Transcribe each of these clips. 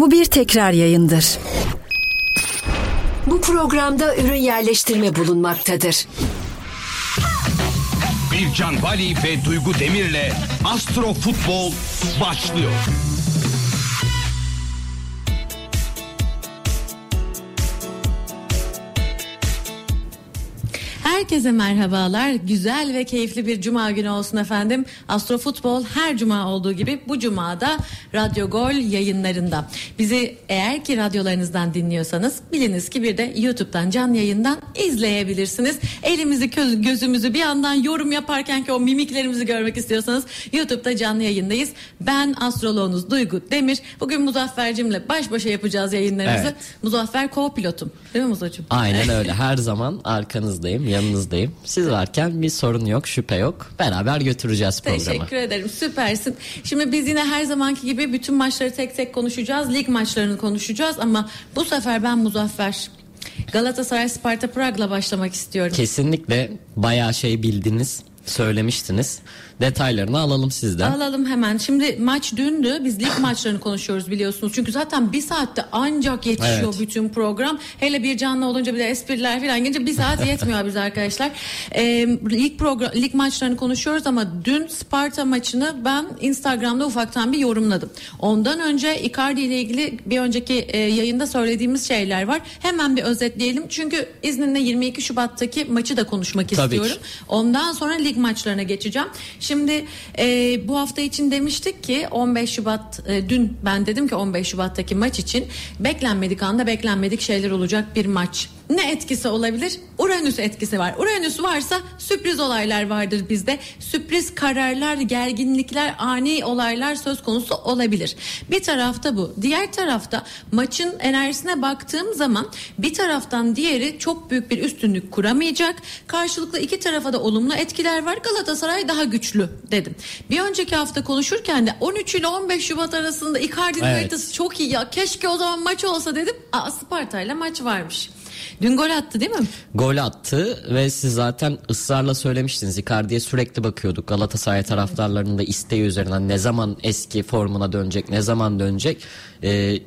Bu bir tekrar yayındır. Bu programda ürün yerleştirme bulunmaktadır. Bircan Bali ve Duygu Demir'le Astro Futbol başlıyor. Herkese merhabalar. Güzel ve keyifli bir cuma günü olsun efendim. Astro Futbol her cuma olduğu gibi bu cumada Radyo Gol yayınlarında. Bizi eğer ki radyolarınızdan dinliyorsanız biliniz ki bir de YouTube'dan canlı yayından izleyebilirsiniz. Elimizi gözümüzü bir yandan yorum yaparken ki o mimiklerimizi görmek istiyorsanız YouTube'da canlı yayındayız. Ben astroloğunuz Duygu Demir. Bugün Muzaffer'cimle baş başa yapacağız yayınlarımızı. Evet. Muzaffer co-pilotum. Değil mi Muzacığım? Aynen öyle. Her zaman arkanızdayım, yanınızdayım. Siz varken bir sorun yok, şüphe yok. Beraber götüreceğiz programı. Teşekkür ederim süpersin. Şimdi biz yine her zamanki gibi bütün maçları tek tek konuşacağız. Lig maçlarını konuşacağız ama bu sefer ben Muzaffer Galatasaray Sparta Prag'la başlamak istiyorum. Kesinlikle bayağı şey bildiniz, söylemiştiniz. Detaylarını alalım sizden. Alalım hemen. Şimdi maç dündü. Biz lig maçlarını konuşuyoruz biliyorsunuz. Çünkü zaten bir saatte ancak yetişiyor Evet. bütün program. Hele bir canlı olunca bir de espriler falan gelince bir saat yetmiyor biz arkadaşlar. Ee, lig program, lig maçlarını konuşuyoruz ama dün Sparta maçını ben Instagram'da ufaktan bir yorumladım. Ondan önce Icardi ile ilgili bir önceki e, yayında söylediğimiz şeyler var. Hemen bir özetleyelim. Çünkü izninle 22 Şubat'taki maçı da konuşmak Tabii ki. istiyorum. Ondan sonra lig maçlarına geçeceğim. Şimdi e, bu hafta için demiştik ki 15 Şubat e, dün ben dedim ki 15 Şubat'taki maç için beklenmedik anda beklenmedik şeyler olacak bir maç. Ne etkisi olabilir? Uranüs etkisi var. Uranüs varsa sürpriz olaylar vardır bizde. Sürpriz kararlar, gerginlikler, ani olaylar söz konusu olabilir. Bir tarafta bu. Diğer tarafta maçın enerjisine baktığım zaman bir taraftan diğeri çok büyük bir üstünlük kuramayacak. Karşılıklı iki tarafa da olumlu etkiler var. Galatasaray daha güçlü dedim. Bir önceki hafta konuşurken de 13 ile 15 Şubat arasında Icardi'nin Evet. haritası çok iyi ya. Keşke o zaman maç olsa dedim. Aa Sparta ile maç varmış. Dün gol attı değil mi? Gol attı ve siz zaten ısrarla söylemiştiniz. Icardi'ye sürekli bakıyorduk. Galatasaray taraftarlarının da isteği üzerinden ne zaman eski formuna dönecek, ne zaman dönecek. Ee,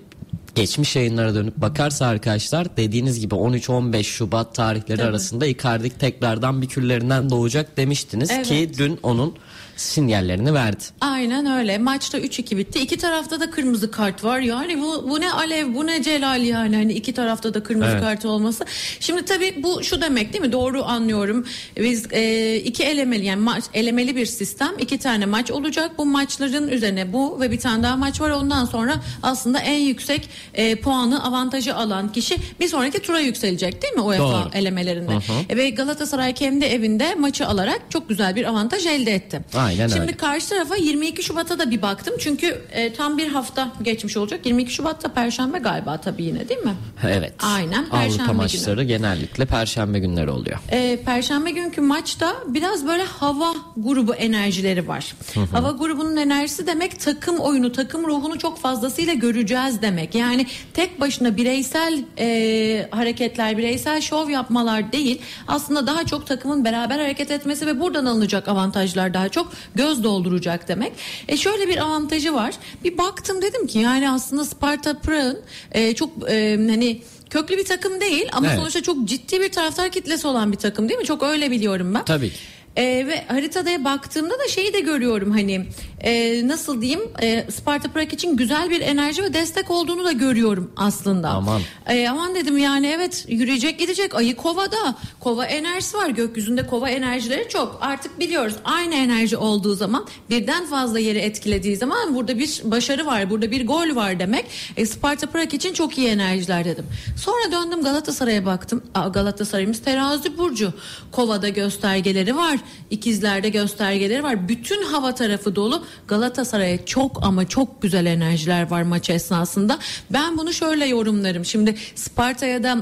geçmiş yayınlara dönüp bakarsa arkadaşlar dediğiniz gibi 13-15 Şubat tarihleri Tabii. arasında Icardi tekrardan bir küllerinden doğacak demiştiniz Evet. ki dün onun sinyallerini verdi. Aynen öyle. Maçta 3-2 bitti. İki tarafta da kırmızı kart var. Yani bu, bu ne Alev bu ne Celal yani. Hani iki tarafta da kırmızı Evet. kart olması. Şimdi tabii bu şu demek değil mi? Doğru anlıyorum. Biz e, iki elemeli yani maç elemeli bir sistem. iki tane maç olacak. Bu maçların üzerine bu ve bir tane daha maç var. Ondan sonra aslında en yüksek e, puanı avantajı alan kişi bir sonraki tura yükselecek değil mi UEFA Doğru. elemelerinde? Hı hı. E, Ve Galatasaray kendi evinde maçı alarak çok güzel bir avantaj elde etti. Aynen Şimdi öyle. karşı tarafa 22 Şubat'a da bir baktım. Çünkü e, tam bir hafta geçmiş olacak. 22 Şubat'ta Perşembe galiba tabii yine değil mi? Evet. Aynen, Perşembe Avrupa günü. maçları genellikle perşembe günleri oluyor. E, Perşembe günkü maçta biraz böyle hava grubu enerjileri var. Hava grubunun enerjisi demek takım oyunu, takım ruhunu çok fazlasıyla göreceğiz demek. Yani tek başına bireysel e, hareketler, bireysel şov yapmalar değil. Aslında daha çok takımın beraber hareket etmesi ve buradan alınacak avantajlar daha çok göz dolduracak demek. E şöyle bir avantajı var. Bir baktım dedim ki yani aslında Sparta Prag'ın e, çok e, hani köklü bir takım değil ama Evet. sonuçta çok ciddi bir taraftar kitlesi olan bir takım değil mi? Çok öyle biliyorum ben. Tabii. Ee, ve haritada baktığımda da şeyi de görüyorum hani e, nasıl diyeyim? E, Sparta Prag için güzel bir enerji ve destek olduğunu da görüyorum aslında. Aman. E, aman dedim yani evet yürüyecek gidecek. Ayı kovada kova enerjisi var. Gökyüzünde kova enerjileri çok. Artık biliyoruz aynı enerji olduğu zaman birden fazla yeri etkilediği zaman burada bir başarı var burada bir gol var demek. E, Sparta Prag için çok iyi enerjiler dedim. Sonra döndüm Galatasaray'a baktım. Aa, Galatasaray'ımız terazi burcu. Kovada göstergeleri var ikizlerde göstergeleri var. Bütün hava tarafı dolu Galatasaray'a çok ama çok güzel enerjiler var maç esnasında ben bunu şöyle yorumlarım şimdi Sparta'ya da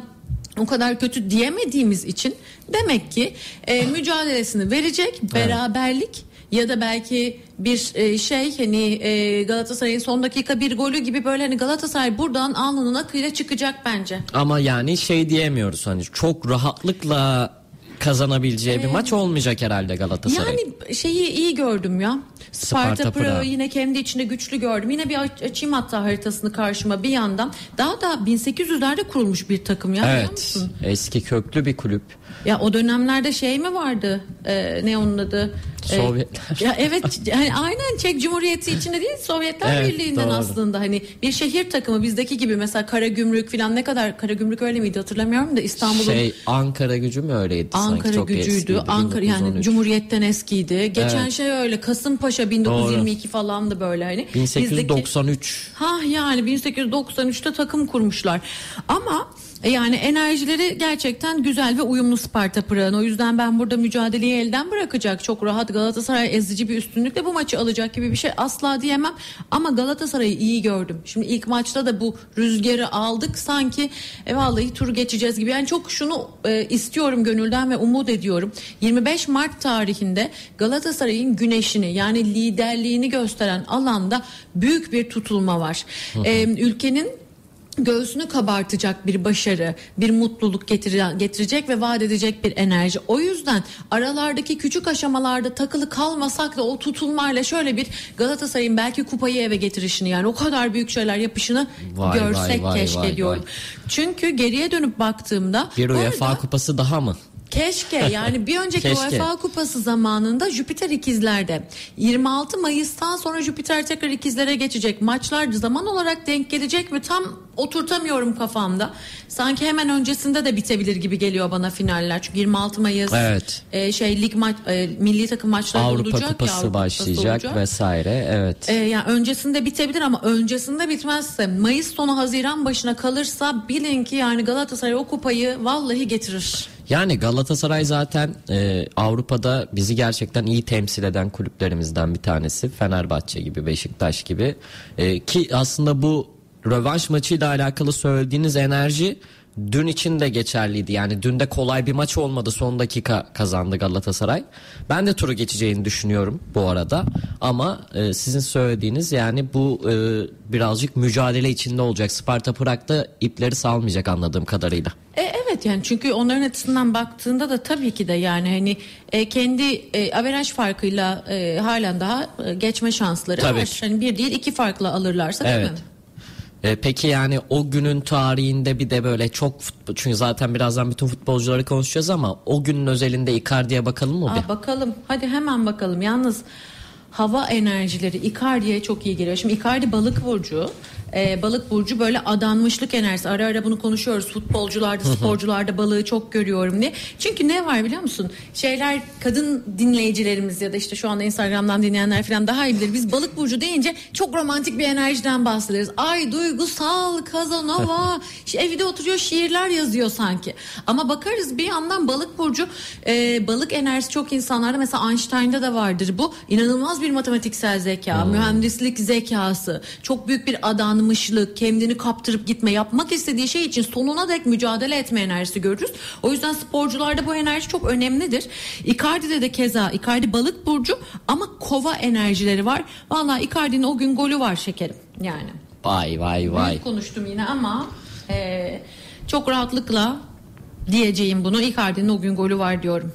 o kadar kötü diyemediğimiz için demek ki e, mücadelesini verecek beraberlik ya da belki bir e, şey hani e, Galatasaray'ın son dakika bir golü gibi böyle hani Galatasaray buradan alnının akıyla çıkacak bence. Ama yani şey diyemiyoruz hani çok rahatlıkla kazanabileceği bir maç olmayacak herhalde Galatasaray. Yani şeyi iyi gördüm ya. Sparta, Sparta Prag'ı Prag. yine kendi içinde güçlü gördüm. Yine bir aç- açayım hatta haritasını karşıma bir yandan. Daha da 1800'lerde kurulmuş bir takım ya. evet. musun? Eski köklü bir kulüp. Ya o dönemlerde şey mi vardı? Ee, ne onun adı? Ee, Sovyetler. ya evet yani aynen Çek Cumhuriyeti içinde değil Sovyetler Evet, Birliği'nden doğru. aslında hani bir şehir takımı bizdeki gibi mesela Karagümrük falan ne kadar Karagümrük öyle miydi hatırlamıyorum da İstanbul'un Şey Ankara gücü mü öyleydi sanki Ankara çok gücüydü. eskiydi, Ankara yani 1913. Cumhuriyet'ten eskiydi. Geçen Evet. şey öyle Kasımpaşa 1922 falandı böyle hani. Bizdeki- 1893 Ha yani 1893'te takım kurmuşlar. Ama yani enerjileri gerçekten güzel ve uyumlu Sparta Prag'ın. O yüzden ben burada mücadeleyi elden bırakacak. Çok rahat Galatasaray ezici bir üstünlükle bu maçı alacak gibi bir şey asla diyemem. Ama Galatasaray'ı iyi gördüm. Şimdi ilk maçta da bu rüzgarı aldık. Sanki e, vallahi tur geçeceğiz gibi. Yani çok şunu e, istiyorum gönülden ve umut ediyorum. 25 Mart tarihinde Galatasaray'ın güneşini yani liderliğini gösteren alanda büyük bir tutulma var. E, ülkenin göğsünü kabartacak bir başarı, bir mutluluk getire- getirecek ve vaat edecek bir enerji. O yüzden aralardaki küçük aşamalarda takılı kalmasak da o tutulmayla şöyle bir Galatasaray'ın belki kupayı eve getirişini yani o kadar büyük şeyler yapışını Vay, görsek vay, vay, keşke vay, diyorum. vay. Çünkü geriye dönüp baktığımda bir UEFA arada- kupası daha mı? Keşke yani bir önceki Keşke. UEFA Kupası zamanında Jüpiter ikizlerde 26 Mayıs'tan sonra Jüpiter tekrar ikizlere geçecek maçlar zaman olarak denk gelecek ve tam oturtamıyorum kafamda. Sanki hemen öncesinde de bitebilir gibi geliyor bana finaller. Çünkü 26 Mayıs Evet. e, şey lig maç e, milli takım maçları Avrupa olacak ya, kupası Avrupa Kupası başlayacak olacak. vesaire. Evet. Ee, yani öncesinde bitebilir ama öncesinde bitmezse Mayıs sonu Haziran başına kalırsa bilin ki yani Galatasaray o kupayı vallahi getirir. Yani Galatasaray zaten e, Avrupa'da bizi gerçekten iyi temsil eden kulüplerimizden bir tanesi. Fenerbahçe gibi, Beşiktaş gibi. E, ki aslında bu rövanş maçıyla alakalı söylediğiniz enerji dün için de geçerliydi. Yani dün de kolay bir maç olmadı. Son dakika kazandı Galatasaray. Ben de turu geçeceğini düşünüyorum bu arada. Ama e, sizin söylediğiniz yani bu e, birazcık mücadele içinde olacak. Sparta Prag'da ipleri salmayacak anladığım kadarıyla. E, evet yani çünkü onların açısından baktığında da tabii ki de yani hani e, kendi e, averaj farkıyla e, halen daha e, geçme şansları Tabii var. ki. Hani bir değil iki farkla alırlarsa değil Evet. mi? E, peki yani o günün tarihinde bir de böyle çok futbol çünkü zaten birazdan bütün futbolcuları konuşacağız ama o günün özelinde Icardi'ye bakalım mı bir? Aa, bakalım hadi hemen bakalım yalnız hava enerjileri Icardi'ye çok iyi geliyor. Şimdi Icardi balık burcu. Ee, balık burcu böyle adanmışlık enerjisi. Ara ara bunu konuşuyoruz. Futbolcularda, sporcularda balığı çok görüyorum diye. Çünkü ne var biliyor musun? Şeyler kadın dinleyicilerimiz ya da işte şu anda Instagram'dan dinleyenler falan daha iyi bilir. Biz balık burcu deyince çok romantik bir enerjiden bahsederiz. Ay duygusal, kazanova. işte evde oturuyor şiirler yazıyor sanki. Ama bakarız bir yandan balık burcu e, balık enerjisi çok insanlarda mesela Einstein'da da vardır bu. İnanılmaz bir matematiksel zeka, mühendislik zekası, çok büyük bir adanmışlık, kendini kaptırıp gitme, yapmak istediği şey için sonuna dek mücadele etme enerjisi görürüz. O yüzden sporcularda bu enerji çok önemlidir. Icardi'de de keza Icardi balık burcu ama kova enerjileri var. Vallahi Icardi'nin o gün golü var şekerim yani. Vay vay vay. Büyük konuştum yine ama e, çok rahatlıkla diyeceğim bunu. Icardi'nin o gün golü var diyorum.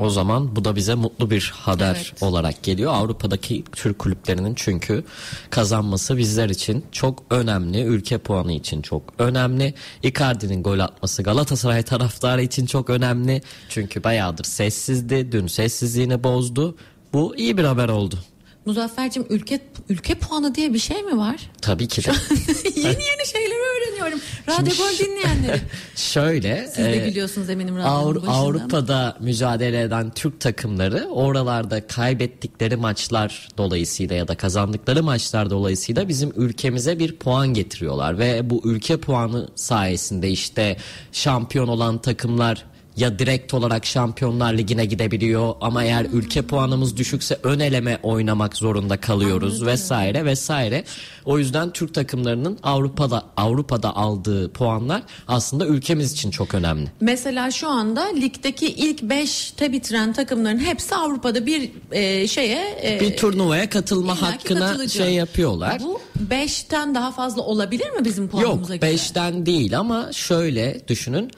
O zaman bu da bize mutlu bir haber Evet. olarak geliyor. Avrupa'daki Türk kulüplerinin çünkü kazanması bizler için çok önemli. Ülke puanı için çok önemli. Icardi'nin gol atması Galatasaray taraftarı için çok önemli. Çünkü bayağıdır sessizdi. Dün sessizliğini bozdu. Bu iyi bir haber oldu. Muzaffer'cim ülke ülke puanı diye bir şey mi var? Tabii ki de. yeni yeni şeyleri öğreniyorum. Radyo Gol dinleyenleri. Şöyle. Siz de e, biliyorsunuz eminim Avru- başında. Avrupa'da mücadele eden Türk takımları oralarda kaybettikleri maçlar dolayısıyla ya da kazandıkları maçlar dolayısıyla bizim ülkemize bir puan getiriyorlar ve bu ülke puanı sayesinde işte şampiyon olan takımlar ya direkt olarak Şampiyonlar Ligi'ne gidebiliyor ama eğer ülke puanımız düşükse ön eleme oynamak zorunda kalıyoruz vesaire vesaire. O yüzden Türk takımlarının Avrupa'da Avrupa'da aldığı puanlar aslında ülkemiz için çok önemli. Mesela şu anda ligdeki ilk 5'te bitiren takımların hepsi Avrupa'da bir e, şeye e, Bir turnuvaya katılma hakkına katılacak. şey yapıyorlar. Bu 5'ten daha fazla olabilir mi bizim Yok puanımıza göre? 5'ten değil ama şöyle düşünün.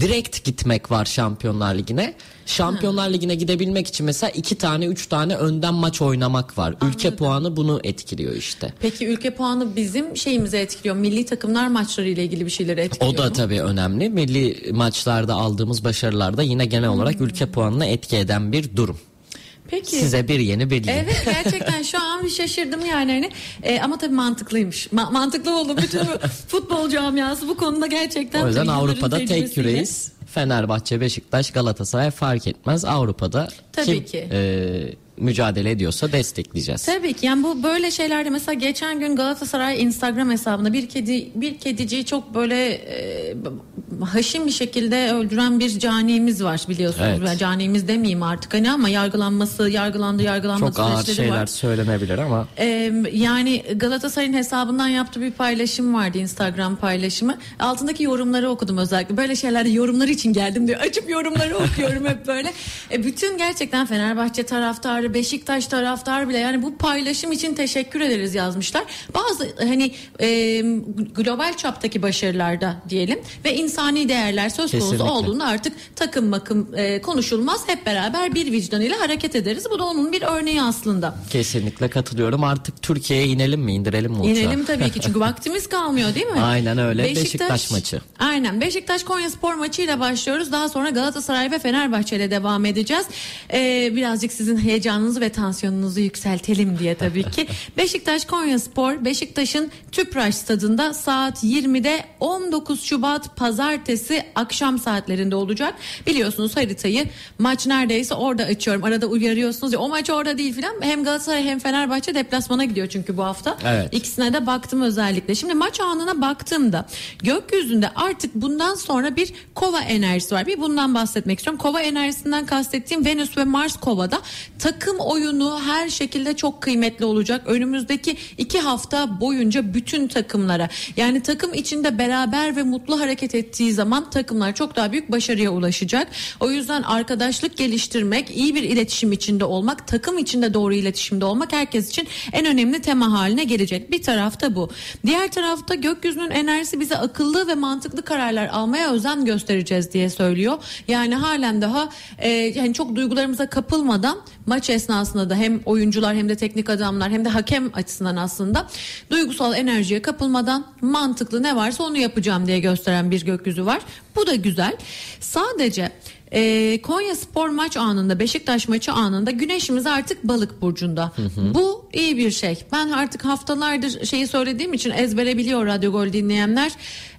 Direkt gitmek var Şampiyonlar Ligi'ne. Şampiyonlar Ligi'ne gidebilmek için mesela iki tane üç tane önden maç oynamak var. Ülke puanı bunu etkiliyor işte. Peki ülke puanı bizim şeyimize etkiliyor. Milli takımlar maçları ile ilgili bir şeyleri etkiliyor O da mu? tabii önemli. Milli maçlarda aldığımız başarılarda yine genel olarak ülke puanına etki eden bir durum. Peki. Size bir yeni bilgi. Evet gerçekten şu an bir şaşırdım yani hani E, ama tabii mantıklıymış. Ma- mantıklı oldu bütün futbol camiası bu konuda gerçekten. O yüzden Avrupa'da tek yüreğiz. Fenerbahçe, Beşiktaş, Galatasaray fark etmez. Avrupa'da Tabii kim ki. e, mücadele ediyorsa destekleyeceğiz. Tabii ki yani bu böyle şeylerde mesela geçen gün Galatasaray Instagram hesabında bir kedi bir kediciyi çok böyle e, haşin bir şekilde öldüren bir canimiz var biliyorsunuz. Evet. Canimiz demeyeyim artık hani ama yargılanması, yargılandı, yargılanma Çok ağır şeyler var. söylenebilir ama Ee, yani Galatasaray'ın hesabından yaptığı bir paylaşım vardı Instagram paylaşımı. Altındaki yorumları okudum özellikle. Böyle şeylerde yorumlar için geldim diyor. Açıp yorumları okuyorum hep böyle. E, bütün gerçekten Fenerbahçe taraftarı, Beşiktaş taraftarı bile yani bu paylaşım için teşekkür ederiz yazmışlar. Bazı hani e, global çaptaki başarılarda diyelim ve insani değerler söz konusu Kesinlikle. olduğunda artık takım makım e, konuşulmaz. Hep beraber bir vicdan ile hareket ederiz. Bu da onun bir örneği aslında. kesinlikle katılıyorum. Artık Türkiye'ye inelim mi indirelim mi uçağı? İnelim tabii ki çünkü vaktimiz kalmıyor değil mi? Aynen öyle. Beşiktaş maçı. Aynen Beşiktaş Konya Spor maçıyla başlıyoruz. Daha sonra Galatasaray ve Fenerbahçe ile devam edeceğiz. Ee, birazcık sizin heyecanınızı ve tansiyonunuzu yükseltelim diye tabii ki. Beşiktaş Konya Spor Beşiktaş'ın Tüpraş stadında saat 20'de 19 Şubat pazartesi akşam saatlerinde olacak. Biliyorsunuz haritayı maç neredeyse orada açıyorum. Arada uyarıyorsunuz ya o maç orada değil filan. Hem Galatasaray hem Fenerbahçe deplasmana gidiyor çünkü bu hafta. Evet. İkisine de baktım özellikle. Şimdi maç anına baktığımda gökyüzünde artık bundan sonra bir kova enerjisi var. Bir bundan bahsetmek istiyorum. Kova enerjisinden kastettiğim Venüs ve Mars kovada takım oyunu her şekilde çok kıymetli olacak. Önümüzdeki iki hafta boyunca bütün takımlara yani takım içinde beraber ve mutlu hareket ettiği zaman takımlar çok daha büyük başarıya ulaşacak. O yüzden arkadaşlık geliştirmek, iyi bir iletişim içinde olmak, takım içinde doğru iletişimde olmak herkes için en önemli tema haline gelecek. Bir tarafta bu. Diğer tarafta gökyüzünün enerjisi bize akıllı ve mantıklı kararlar almaya özen göstereceğiz diye söylüyor. Yani halen daha e, yani çok duygularımıza kapılmadan maç esnasında da hem oyuncular hem de teknik adamlar hem de hakem açısından aslında duygusal enerjiye kapılmadan mantıklı ne varsa onu yapacağım diye gösteren bir gökyüzü var. Bu da güzel. Sadece e, Konya Spor maç anında Beşiktaş maçı anında güneşimiz artık balık burcunda. Bu iyi bir şey. Ben artık haftalardır şeyi söylediğim için ezbere biliyor Radyo Gol dinleyenler.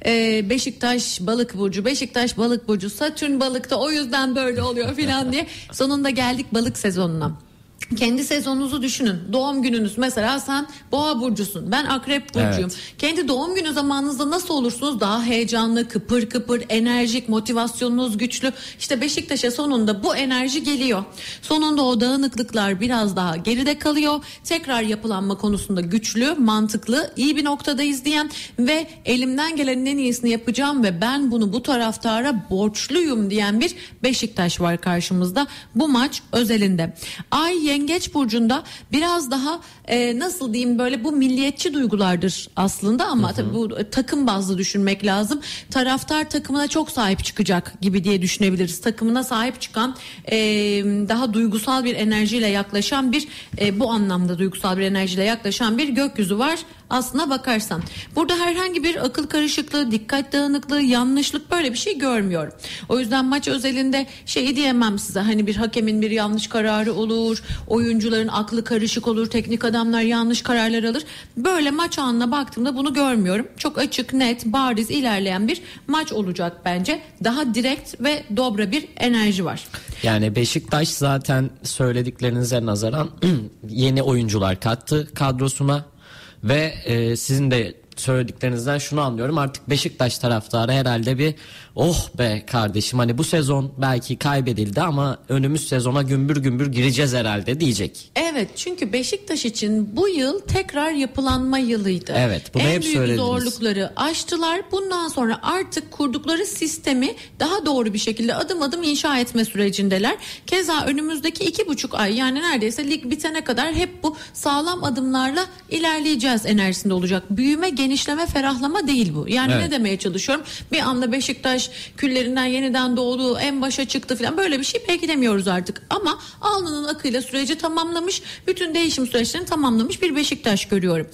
E, Beşiktaş balık burcu, Beşiktaş balık burcu, Satürn balıkta o yüzden böyle oluyor filan diye. Sonunda geldik balık sezonuna. Kendi sezonunuzu düşünün. Doğum gününüz mesela sen boğa burcusun. Ben akrep burcuyum. Evet. Kendi doğum günü zamanınızda nasıl olursunuz? Daha heyecanlı, kıpır kıpır, enerjik, motivasyonunuz güçlü. İşte Beşiktaş'a sonunda bu enerji geliyor. Sonunda o dağınıklıklar biraz daha geride kalıyor. Tekrar yapılanma konusunda güçlü, mantıklı, iyi bir noktadayız diyen ve elimden gelenin en iyisini yapacağım ve ben bunu bu taraftara borçluyum diyen bir Beşiktaş var karşımızda. Bu maç özelinde. Ay Yengeç burcunda biraz daha e, nasıl diyeyim böyle bu milliyetçi duygulardır aslında ama tabii bu e, takım bazlı düşünmek lazım. Taraftar takımına çok sahip çıkacak gibi diye düşünebiliriz. Takımına sahip çıkan e, daha duygusal bir enerjiyle yaklaşan bir e, bu anlamda duygusal bir enerjiyle yaklaşan bir gökyüzü var. Aslına bakarsan burada herhangi bir akıl karışıklığı, dikkat dağınıklığı, yanlışlık böyle bir şey görmüyorum. O yüzden maç özelinde şeyi diyemem size hani bir hakemin bir yanlış kararı olur, oyuncuların aklı karışık olur, teknik adamlar yanlış kararlar alır. Böyle maç anına baktığımda bunu görmüyorum. Çok açık, net, bariz ilerleyen bir maç olacak bence. Daha direkt ve dobra bir enerji var. Yani Beşiktaş zaten söylediklerinize nazaran yeni oyuncular kattı kadrosuna ve e, sizin de söylediklerinizden şunu anlıyorum artık Beşiktaş taraftarı herhalde bir oh be kardeşim hani bu sezon belki kaybedildi ama önümüz sezona gümbür gümbür gireceğiz herhalde diyecek. Evet çünkü Beşiktaş için bu yıl tekrar yapılanma yılıydı. Evet, bunu en hep büyük söylediniz. zorlukları aştılar. Bundan sonra artık kurdukları sistemi daha doğru bir şekilde adım adım inşa etme sürecindeler. Keza önümüzdeki iki buçuk ay yani neredeyse lig bitene kadar hep bu sağlam adımlarla ilerleyeceğiz enerjisinde olacak. Büyüme genişleme ferahlama değil bu. Yani Evet. ne demeye çalışıyorum? Bir anda Beşiktaş küllerinden yeniden doğdu, en başa çıktı falan böyle bir şey belki demiyoruz artık. Ama alnının akıyla süreci tamamlamış, bütün değişim süreçlerini tamamlamış bir Beşiktaş görüyorum.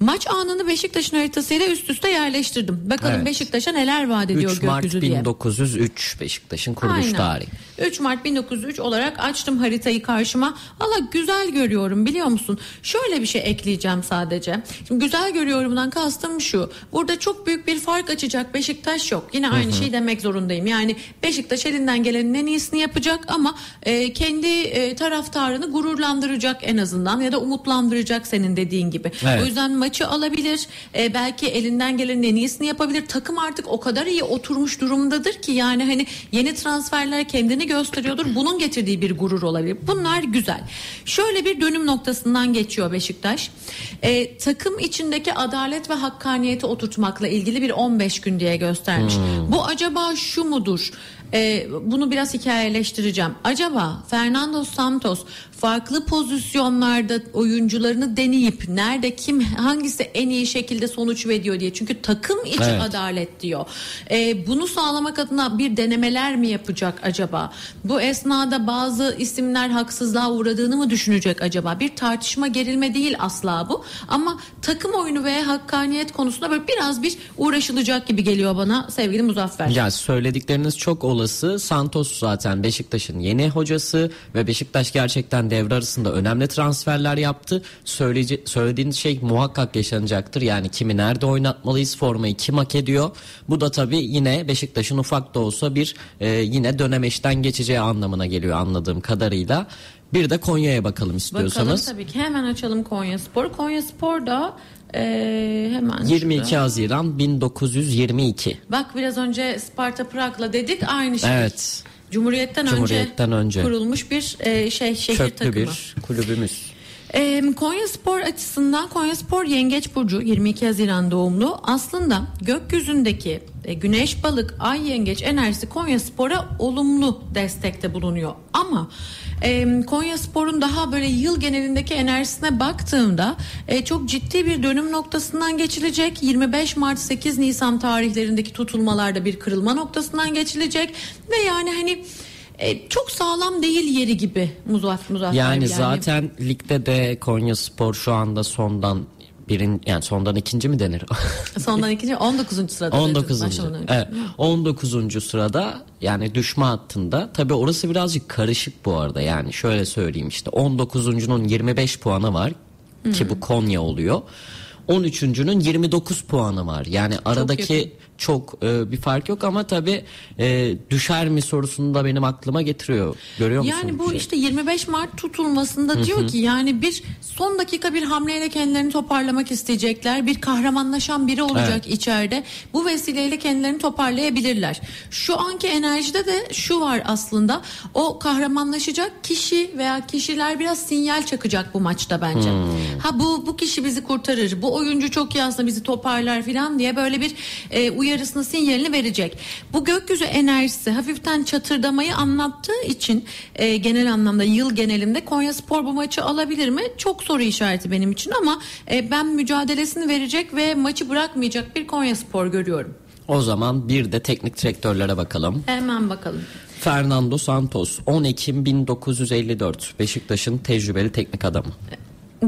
Maç anını Beşiktaş'ın haritasıyla üst üste yerleştirdim. Bakalım Evet. Beşiktaş'a neler vaat ediyor 3 Mart gökyüzü diye. 1903 Beşiktaş'ın kuruluş Aynen. tarihi. 3 Mart 1903 olarak açtım haritayı karşıma. Valla güzel görüyorum biliyor musun? Şöyle bir şey ekleyeceğim sadece. Şimdi güzel görüyorumdan kastım şu. Burada çok büyük bir fark açacak Beşiktaş yok. Yine aynı şeyi demek zorundayım. Yani Beşiktaş elinden gelenin en iyisini yapacak ama e, kendi e, taraftarını gururlandıracak en azından ya da umutlandıracak senin dediğin gibi. Evet. O yüzden maçı alabilir. E, belki elinden gelenin en iyisini yapabilir. Takım artık o kadar iyi oturmuş durumdadır ki yani hani yeni transferler kendini gösteriyordur. Bunun getirdiği bir gurur olabilir. Bunlar güzel. Şöyle bir dönüm noktasından geçiyor Beşiktaş. E, takım içindeki adalet ve hakkaniyeti oturtmakla ilgili bir 15 gün diye göstermiş. Bu acaba şu mudur? E, bunu biraz hikayeleştireceğim. Acaba Fernando Santos farklı pozisyonlarda oyuncularını deneyip nerede kim hangisi en iyi şekilde sonuç veriyor diye. Çünkü takım içi Evet. adalet diyor. E, bunu sağlamak adına bir denemeler mi yapacak acaba? Bu esnada bazı isimler haksızlığa uğradığını mı düşünecek acaba? Bir tartışma gerilme değil asla bu. Ama takım oyunu ve hakkaniyet konusunda böyle biraz bir uğraşılacak gibi geliyor bana sevgili Muzaffer. Ya söyledikleriniz çok olası. Santos zaten Beşiktaş'ın yeni hocası ve Beşiktaş gerçekten devre arasında önemli transferler yaptı. Söyleyece, söylediğiniz şey muhakkak yaşanacaktır. Yani kimi nerede oynatmalıyız, formayı kim hak ediyor. Bu da tabii yine Beşiktaş'ın ufak da olsa bir e, yine dönemeçten geçeceği anlamına geliyor anladığım kadarıyla. Bir de Konya'ya bakalım istiyorsanız. Bakalım tabii ki hemen açalım Konya Spor. Konya Spor da e, hemen 22 şurada. Haziran 1922. Bak biraz önce Sparta Prag'la dedik aynı şey. Evet. Cumhuriyetten, Cumhuriyetten önce. kurulmuş bir e, şey şehir Köklü takımı. bir kulübümüz. E, Konya Spor açısından Konya Spor Yengeç Burcu 22 Haziran doğumlu. Aslında gökyüzündeki e, güneş balık ay yengeç enerjisi Konya Spor'a olumlu destekte bulunuyor. Ama e, Konya Spor'un daha böyle yıl genelindeki enerjisine baktığımda e, çok ciddi bir dönüm noktasından geçilecek. 25 Mart 8 Nisan tarihlerindeki tutulmalarda bir kırılma noktasından geçilecek ve yani hani e, çok sağlam değil yeri gibi Muzaffer Muzaffer. Yani, zaten ligde de Konya Spor şu anda sondan birin yani sondan ikinci mi denir? Sondan ikinci 19. sırada. 19. başlamadan önce. Evet, 19. sırada yani düşme hattında. Tabi orası birazcık karışık bu arada. Yani şöyle söyleyeyim işte 19'uncunun 25 puanı var ki bu Konya oluyor. 13'üncünün 29 puanı var. Yani aradaki. Çok e, bir fark yok ama tabi e, düşer mi sorusunu da benim aklıma getiriyor. Görüyor musunuz? Yani bu Şey? işte 25 Mart tutulmasında diyor ki yani bir son dakika bir hamleyle kendilerini toparlamak isteyecekler. Bir kahramanlaşan biri olacak içeride. Bu vesileyle kendilerini toparlayabilirler. Şu anki enerjide de şu var aslında. O kahramanlaşacak kişi veya kişiler biraz sinyal çakacak bu maçta bence. Ha bu bu kişi bizi kurtarır. Bu oyuncu çok iyi aslında bizi toparlar falan diye böyle bir e, uyarısını sinyalini verecek. Bu gökyüzü enerjisi hafiften çatırdamayı anlattığı için e, genel anlamda yıl genelinde Konya Spor bu maçı alabilir mi? Çok soru işareti benim için ama e, ben mücadelesini verecek ve maçı bırakmayacak bir Konya Spor görüyorum. O zaman bir de teknik direktörlere bakalım. Hemen bakalım. Fernando Santos 10 Ekim 1954 Beşiktaş'ın tecrübeli teknik adamı.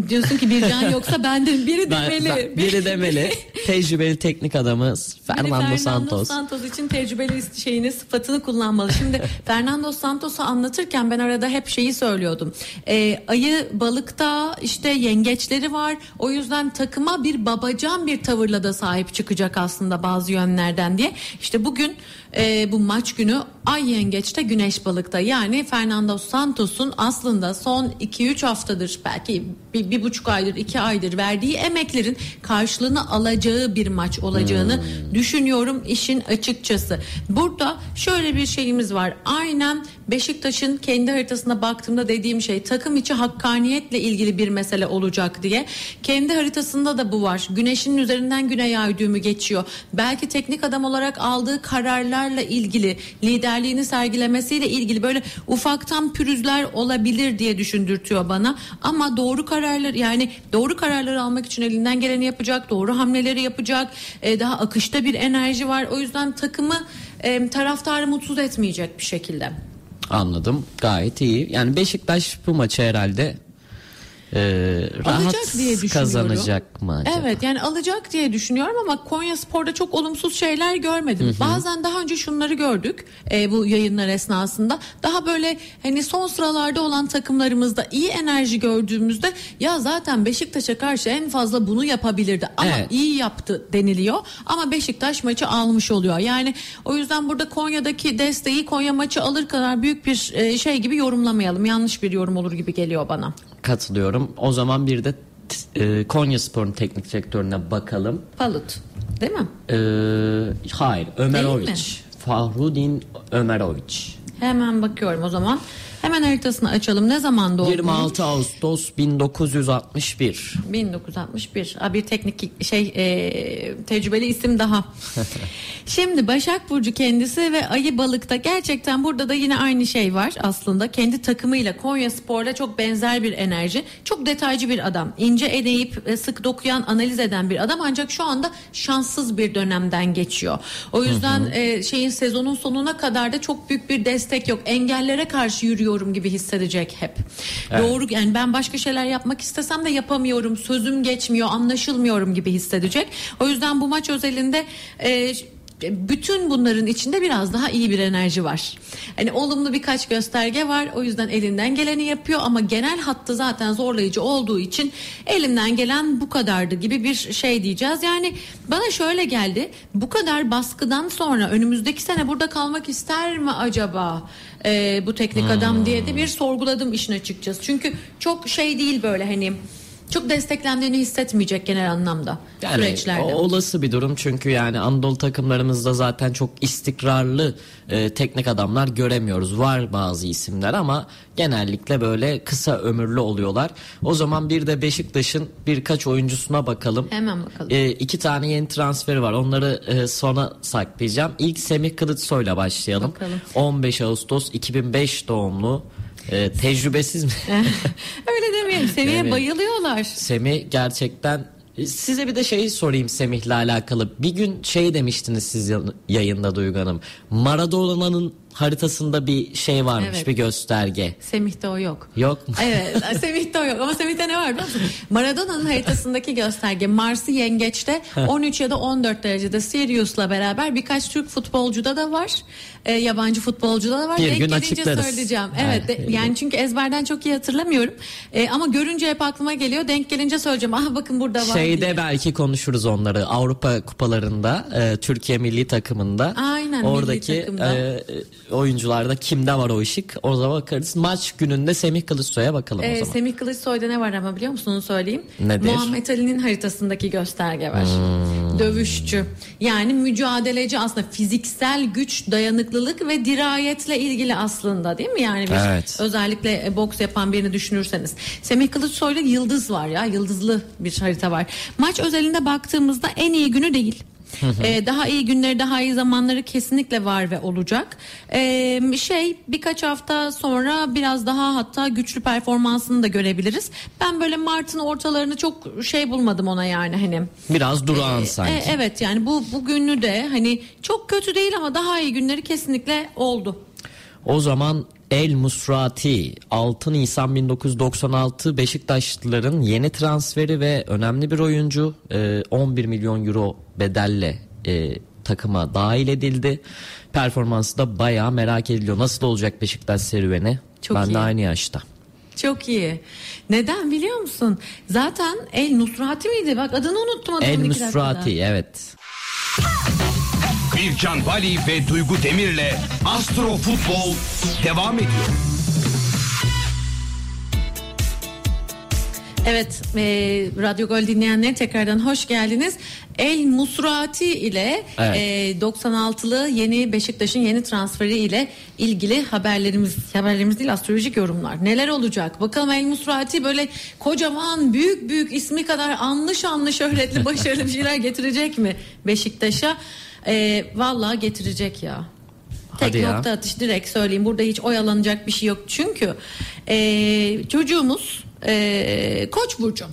Diyorsun ki bir can yoksa benden biri Ben- demeli. ben- biri demeli. tecrübeli teknik adamımız Biri Fernando, Santos. Santos için tecrübeli şeyini sıfatını kullanmalı. Şimdi Fernando Santos'u anlatırken ben arada hep şeyi söylüyordum. Ee, ayı balıkta işte yengeçleri var. O yüzden takıma bir babacan bir tavırla da sahip çıkacak aslında bazı yönlerden diye. İşte bugün e, bu maç günü ay yengeçte güneş balıkta. Yani Fernando Santos'un aslında son 2-3 haftadır belki bir, bir buçuk aydır iki aydır verdiği emeklerin karşılığını alacağı bir maç olacağını düşünüyorum işin açıkçası. Burada şöyle bir şeyimiz var. Aynen Beşiktaş'ın kendi haritasına baktığımda dediğim şey takım içi hakkaniyetle ilgili bir mesele olacak diye. Kendi haritasında da bu var. Güneşin üzerinden güney ay düğümü geçiyor. Belki teknik adam olarak aldığı kararlarla ilgili, liderliğini sergilemesiyle ilgili böyle ufaktan pürüzler olabilir diye düşündürtüyor bana. Ama doğru karar kararlar yani doğru kararları almak için elinden geleni yapacak, doğru hamleleri yapacak. E, daha akışta bir enerji var. O yüzden takımı e, taraftarı mutsuz etmeyecek bir şekilde. Anladım. Gayet iyi. Yani Beşiktaş bu maçı herhalde e, rahat alacak diye düşünüyorum. kazanacak mı acaba? Evet yani alacak diye düşünüyorum ama Konya Spor'da çok olumsuz şeyler görmedim. Bazen daha önce şunları gördük e, bu yayınlar esnasında. Daha böyle hani son sıralarda olan takımlarımızda iyi enerji gördüğümüzde ya zaten Beşiktaş'a karşı en fazla bunu yapabilirdi ama Evet. iyi yaptı deniliyor. Ama Beşiktaş maçı almış oluyor. Yani o yüzden burada Konya'daki desteği Konya maçı alır kadar büyük bir e, şey gibi yorumlamayalım. Yanlış bir yorum olur gibi geliyor bana. Katılıyorum. O zaman bir de e, Konya Spor'un teknik direktörüne bakalım. Palut değil mi? E, hayır? Ömerovic. Fahrudin Ömerovic. Hemen bakıyorum o zaman. Hemen haritasını açalım. Ne zaman doğdu? 26 Ağustos 1961. 1961. Aa, bir teknik şey e, tecrübeli isim daha. Şimdi Başak Burcu kendisi ve Ayı Balık'ta gerçekten burada da yine aynı şey var aslında. Kendi takımıyla Konya Spor'la çok benzer bir enerji. Çok detaycı bir adam. İnce eleyip e, sık dokuyan, analiz eden bir adam ancak şu anda şanssız bir dönemden geçiyor. O yüzden e, şeyin sezonun sonuna kadar da çok büyük bir destek yok. Engellere karşı yürüyorum gibi hissedecek hep. Doğru yani ben başka şeyler yapmak istesem de yapamıyorum. Sözüm geçmiyor, anlaşılmıyorum gibi hissedecek. O yüzden bu maç özelinde e, bütün bunların içinde biraz daha iyi bir enerji var. Hani olumlu birkaç gösterge var. O yüzden elinden geleni yapıyor ama genel hattı zaten zorlayıcı olduğu için elinden gelen bu kadardı gibi bir şey diyeceğiz. Yani bana şöyle geldi. Bu kadar baskıdan sonra önümüzdeki sene burada kalmak ister mi acaba? E, bu teknik adam diye de bir sorguladım işin açıkçası. Çünkü çok şey değil böyle hani çok desteklendiğini hissetmeyecek genel anlamda Yani süreçlerde. olası bir durum çünkü yani Anadolu takımlarımızda zaten çok istikrarlı e, teknik adamlar göremiyoruz. Var bazı isimler ama genellikle böyle kısa ömürlü oluyorlar. O zaman bir de Beşiktaş'ın birkaç oyuncusuna bakalım. Hemen bakalım. E, iki tane yeni transferi var. Onları e, sona saklayacağım. İlk Semih Kılıçsoy'la başlayalım. Bakalım. 15 Ağustos 2005 doğumlu. E, tecrübesiz mi? Öyle demeyelim. Semih'e Evet. bayılıyorlar. Semih gerçekten size bir de şeyi sorayım Semih'le alakalı. Bir gün şey demiştiniz siz ya- yayında Duygu Hanım. Maradona'nın haritasında bir şey varmış Evet. bir gösterge. Semih'te o yok. Yok mu? Evet Semih'te o yok ama Semih'te ne var biliyor musun? Maradona'nın haritasındaki gösterge Mars'ı yengeçte 13 ya da 14 derecede Sirius'la beraber birkaç Türk futbolcuda da var. E, yabancı futbolcuda da var. Bir Denk gün gelince açıklarız. söyleyeceğim. Evet de- yani çünkü ezberden çok iyi hatırlamıyorum. E, ama görünce hep aklıma geliyor. Denk gelince söyleyeceğim. Aha bakın burada var Şeyde diye. belki konuşuruz onları. Avrupa kupalarında e, Türkiye milli takımında. Aynen, milli Oradaki takımda. e, oyuncularda kimde var o ışık? O zaman bakarız. Maç gününde Semih Kılıçsoy'a bakalım o Ee, zaman. Semih Kılıçsoy'da ne var ama biliyor musun onu söyleyeyim. Nedir? Muhammed Ali'nin haritasındaki gösterge var. Hmm. Dövüşçü. Yani mücadeleci aslında fiziksel güç, dayanıklılık ve dirayetle ilgili aslında değil mi? Yani bir Evet. özellikle e, boks yapan birini düşünürseniz. Semih Kılıçsoy'da yıldız var ya yıldızlı bir harita var. Maç özelinde baktığımızda en iyi günü değil. Ee, daha iyi günleri daha iyi zamanları kesinlikle var ve olacak. Ee, şey birkaç hafta sonra biraz daha hatta güçlü performansını da görebiliriz. Ben böyle Mart'ın ortalarını çok şey bulmadım ona yani hani. Biraz durağan sanki. E, evet yani bu bugünü de hani çok kötü değil ama daha iyi günleri kesinlikle oldu. O zaman El Musrati 6 Nisan 1996 Beşiktaşlıların yeni transferi ve önemli bir oyuncu Ee, 11 milyon euro bedelle e, takıma dahil edildi. Performansı da bayağı merak ediliyor. Nasıl olacak Beşiktaş serüveni? Çok ben iyi. de aynı yaşta. Çok iyi. Neden biliyor musun? Zaten El Nusrati miydi? Bak adını unuttum adamın El. Musrati evet. Bircan Bali ve Duygu Demir'le Astro Futbol devam ediyor. Evet, e, Radyo Gol dinleyenler tekrardan hoş geldiniz. El Musrati ile Evet. e, 96'lı yeni Beşiktaş'ın yeni transferi ile ilgili haberlerimiz, haberlerimiz değil astrolojik yorumlar. Neler olacak? Bakalım El Musrati böyle kocaman büyük büyük ismi kadar anlı şanlı şöhretli başarılı bir şeyler getirecek mi Beşiktaş'a? E, vallahi getirecek ya. Tek Hadi ya. nokta atış direkt söyleyeyim. Burada hiç oyalanacak bir şey yok. Çünkü e, çocuğumuz e, Koç burcu.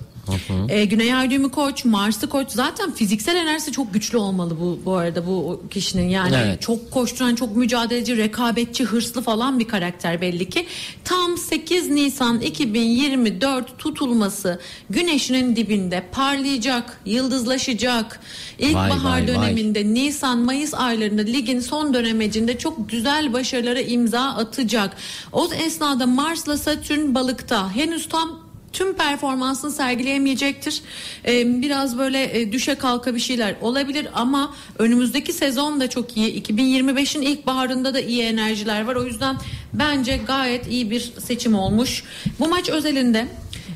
E, Güney Ay düğümü koç, Mars'ı koç. Zaten fiziksel enerjisi çok güçlü olmalı bu bu arada bu kişinin. Yani Evet. çok koşturan, çok mücadeleci, rekabetçi, hırslı falan bir karakter belli ki. Tam 8 Nisan 2024 tutulması güneşinin dibinde parlayacak, yıldızlaşacak. İlkbahar Vay, vay, döneminde Nisan-Mayıs aylarında ligin son dönemecinde çok güzel başarılara imza atacak. O esnada Mars'la Satürn balıkta henüz tam tüm performansını sergileyemeyecektir. Ee, biraz böyle e, düşe kalka bir şeyler olabilir ama önümüzdeki sezon da çok iyi. 2025'in ilk baharında da iyi enerjiler var. O yüzden bence gayet iyi bir seçim olmuş. Bu maç özelinde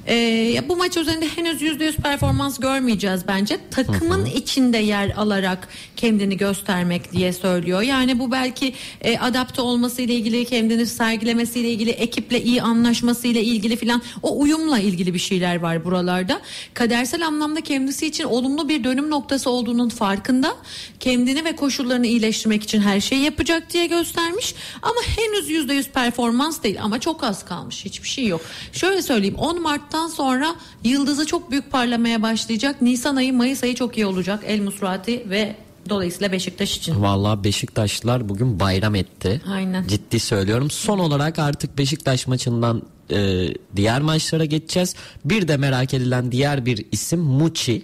e, ya bu maç özelinde henüz %100 performans görmeyeceğiz bence. Takımın içinde yer alarak kendini göstermek diye söylüyor. Yani bu belki e, adapte olmasıyla ilgili, kendini sergilemesiyle ilgili, ekiple iyi anlaşmasıyla ilgili filan o uyumla ilgili bir şeyler var buralarda. Kadersel anlamda kendisi için olumlu bir dönüm noktası olduğunun farkında. Kendini ve koşullarını iyileştirmek için her şeyi yapacak diye göstermiş. Ama henüz %100 performans değil ama çok az kalmış. Hiçbir şey yok. Şöyle söyleyeyim 10 Mart'tan sonra yıldızı çok büyük parlamaya başlayacak. Nisan ayı Mayıs ayı çok iyi olacak. El Musrati ve dolayısıyla Beşiktaş için. Vallahi Beşiktaşlılar bugün bayram etti. Aynen. Ciddi söylüyorum. Son olarak artık Beşiktaş maçından e, diğer maçlara geçeceğiz. Bir de merak edilen diğer bir isim Muçi.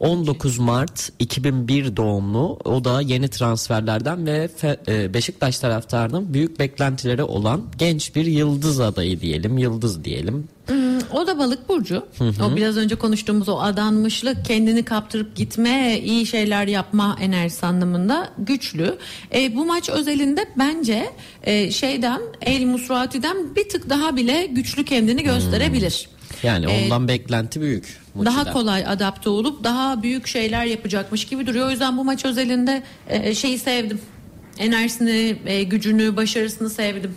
19 Mart 2001 doğumlu. O da yeni transferlerden ve e, Beşiktaş taraftarının büyük beklentileri olan genç bir yıldız adayı diyelim. Yıldız diyelim. O da balık burcu. O biraz önce konuştuğumuz o adanmışlık, kendini kaptırıp gitme, iyi şeyler yapma enerjisi anlamında güçlü. E, bu maç özelinde bence e, şeyden El Musrati'den bir tık daha bile güçlü kendini gösterebilir. Yani E, ondan beklenti büyük. Daha Muçi'den. kolay adapte olup daha büyük şeyler yapacakmış gibi duruyor. O yüzden bu maç özelinde e, şeyi sevdim. Enerjisini, e, gücünü, başarısını sevdim.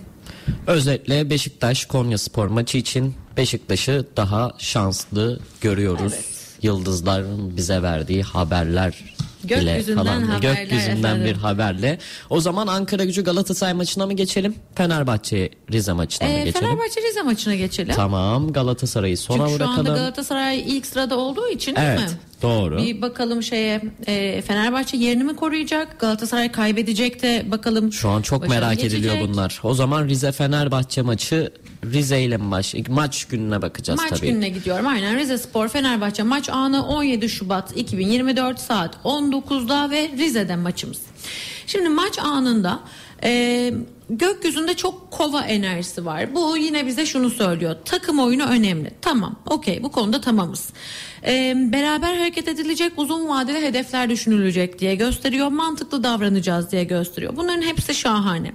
Özetle Beşiktaş Konya Spor maçı için Beşiktaş'ı daha şanslı görüyoruz. Yıldızların bize verdiği haberler Gökyüzünden falan haberler gökyüzünden efendim. bir haberle. O zaman Ankara Gücü Galatasaray maçına mı geçelim? Fenerbahçe Rize maçına mı E, geçelim? Fenerbahçe Rize maçına geçelim. Tamam Galatasaray'ı sona Çünkü şu bırakalım. anda Galatasaray ilk sırada olduğu için değil Evet, mi? doğru. Bir bakalım şeye e, Fenerbahçe yerini mi koruyacak? Galatasaray kaybedecek de bakalım. Şu an çok merak ediliyor geçecek. bunlar. O zaman Rize Fenerbahçe maçı Rize ile baş? Maç gününe bakacağız Maç tabii. gününe gidiyorum. Aynen Rize Spor Fenerbahçe maç anı 17 Şubat 2024 saat 19'da ve Rize'de maçımız. Şimdi maç anında e, gökyüzünde çok kova enerjisi var. Bu yine bize şunu söylüyor. Takım oyunu önemli. Tamam okey bu konuda tamamız. E, beraber hareket edilecek uzun vadeli hedefler düşünülecek diye gösteriyor. Mantıklı davranacağız diye gösteriyor. Bunların hepsi şahane.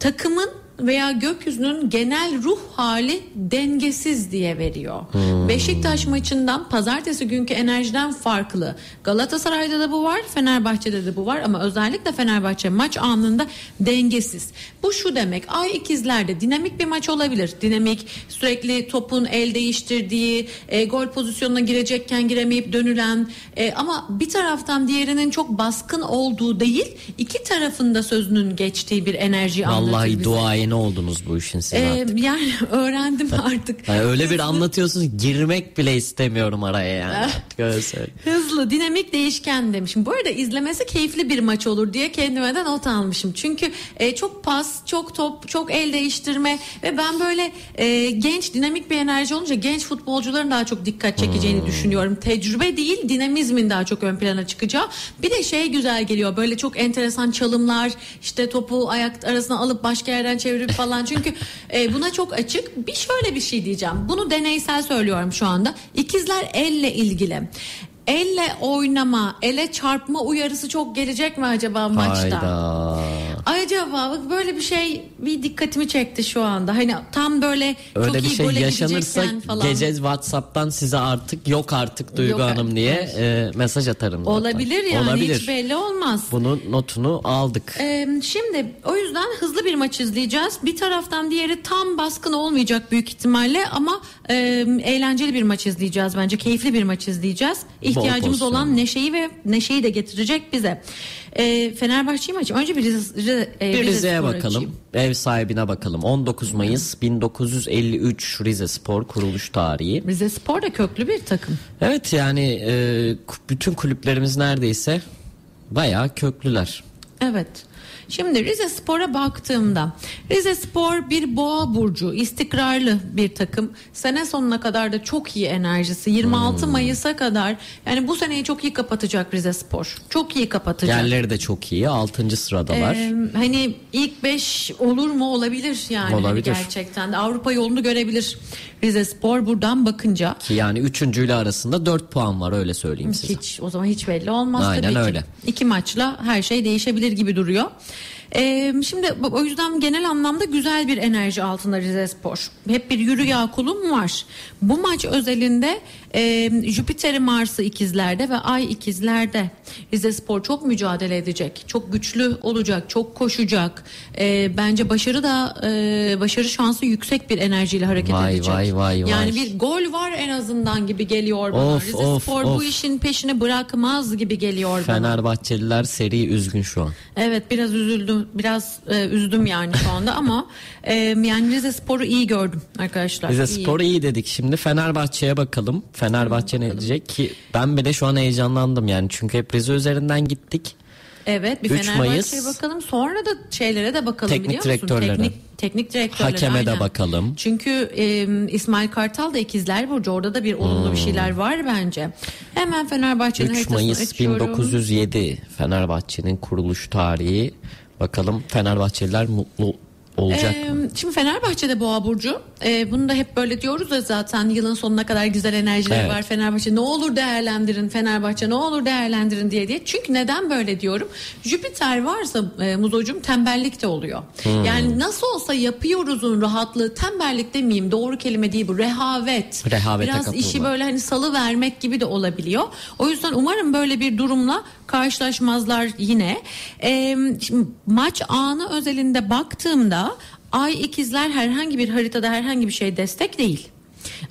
Takımın veya gökyüzünün genel ruh hali dengesiz diye veriyor. Beşiktaş maçından pazartesi günkü enerjiden farklı. Galatasaray'da da bu var, Fenerbahçe'de de bu var ama özellikle Fenerbahçe maç anında dengesiz. Bu şu demek, ay ikizlerde dinamik bir maç olabilir. Dinamik, sürekli topun el değiştirdiği, e, gol pozisyonuna girecekken giremeyip dönülen e, ama bir taraftan diğerinin çok baskın olduğu değil, iki tarafında sözünün geçtiği bir enerji anlatıyor Vallahi bize. Duayeni oldunuz bu işin siz Ee, artık. yani öğrendim artık. Yani öyle bir anlatıyorsunuz girmek bile istemiyorum araya yani. Söyleyeyim. Hızlı, dinamik, değişken demişim. Bu arada izlemesi keyifli bir maç olur diye kendime de not almışım. Çünkü e, çok pas, çok top, çok el değiştirme ve ben böyle e, genç, dinamik bir enerji olunca genç futbolcuların daha çok dikkat çekeceğini Hmm. düşünüyorum. Tecrübe değil, dinamizmin daha çok ön plana çıkacağı. Bir de şey güzel geliyor. Böyle çok enteresan çalımlar, işte topu ayak arasına alıp başka yerden çevirip falan. Çünkü e, buna çok açık. Bir şöyle bir şey diyeceğim. Bunu deneysel söylüyorum şu anda. İkizler elle ilgili. Elle oynama, ele çarpma uyarısı çok gelecek mi acaba maçta? Hayda. Acaba bak böyle bir şey bir dikkatimi çekti şu anda. Hani tam böyle Öyle çok bir iyi şey gole yaşanırsa gidecekken falan. gece WhatsApp'tan size artık yok artık Duygu Yok Hanım artık, diye e, mesaj atarım. zaten. Olabilir yani hiç belli olmaz. Bunun notunu aldık. Ee, şimdi o yüzden hızlı bir maç izleyeceğiz. Bir taraftan diğeri tam baskın olmayacak büyük ihtimalle ama e, eğlenceli bir maç izleyeceğiz bence. Keyifli bir maç izleyeceğiz. İhtiyacımız pozisyon. olan neşeyi ve neşeyi de getirecek bize. E, Fenerbahçe'yi mi açayım? Önce bir, Rize, e, Bir Rize Rize'ye bakalım. açayım. Ev sahibine bakalım. 19 Mayıs 1953 Rize Spor kuruluş tarihi. Rize Spor da köklü bir takım. Evet yani e, bütün kulüplerimiz neredeyse bayağı köklüler. Evet. Şimdi Rize Spor'a baktığımda Rize Spor bir boğa burcu istikrarlı bir takım. Sene sonuna kadar da çok iyi enerjisi. 26 Hmm. Mayıs'a kadar yani bu seneyi çok iyi kapatacak Rize Spor. Çok iyi kapatacak. Yerleri de çok iyi. 6. sıradalar. Ee, hani ilk 5 olur mu olabilir yani Hani Olabilir. gerçekten de Avrupa yolunu görebilir Rize Spor buradan bakınca. Ki yani üçüncüyle arasında 4 puan var öyle söyleyeyim size. Hiç o zaman hiç belli olmaz Aynen tabii ki. öyle. İki maçla her şey değişebilir gibi duruyor. Ee, şimdi o yüzden genel anlamda güzel bir enerji altında Rize Spor. Hep bir yürü ya kulum var. Bu maç özelinde e, Jüpiter Mars'ı ikizlerde ve Ay ikizlerde. Rize Spor çok mücadele edecek. Çok güçlü olacak. Çok koşacak. E, bence başarı da e, başarı şansı yüksek bir enerjiyle hareket Vay, edecek. vay, vay, yani vay. bir gol var en azından gibi geliyor bana. Of, Rize of, Spor of. bu işin peşini bırakmaz gibi geliyor bana. Fenerbahçeliler seri üzgün şu an. Evet biraz üzüldüm. Biraz e, üzdüm yani şu anda ama e, yani Rize Spor'u iyi gördüm arkadaşlar. Rize İyi. Spor'u iyi dedik. Şimdi Fenerbahçe'ye bakalım. Fenerbahçe ne diyecek ki ben bile şu an heyecanlandım yani. Çünkü hep Rize üzerinden gittik. Evet bir 3 Fenerbahçe'ye Mayıs. bakalım. Sonra da şeylere de bakalım Teknik biliyor musun? Teknik, teknik direktörlere. Hakeme de aynen. bakalım. Çünkü e, İsmail Kartal da ikizler burcu. Orada da bir olumlu bir şeyler var bence. Hemen Fenerbahçe'nin 3 haritasını Hmm. Mayıs açıyorum. 1907 Fenerbahçe'nin kuruluş tarihi. Bakalım Fenerbahçeliler mutlu olacak Ee, mı? Şimdi Fenerbahçe'de Boğa Burcu. Ee, bunu da hep böyle diyoruz ya zaten yılın sonuna kadar güzel enerjiler Evet. var Fenerbahçe. Ne olur değerlendirin Fenerbahçe ne olur değerlendirin diye diye. Çünkü neden böyle diyorum? Jüpiter varsa e, Muzocuğum tembellik de oluyor. Hmm. Yani nasıl olsa yapıyoruzun rahatlığı tembellik demeyeyim doğru kelime değil bu rehavet. Rehavete Biraz kapılma. işi böyle hani salı vermek gibi de olabiliyor. O yüzden umarım böyle bir durumla karşılaşmazlar yine. Ee, şimdi maç anı özelinde baktığımda Ay ikizler herhangi bir haritada herhangi bir şey destek değil.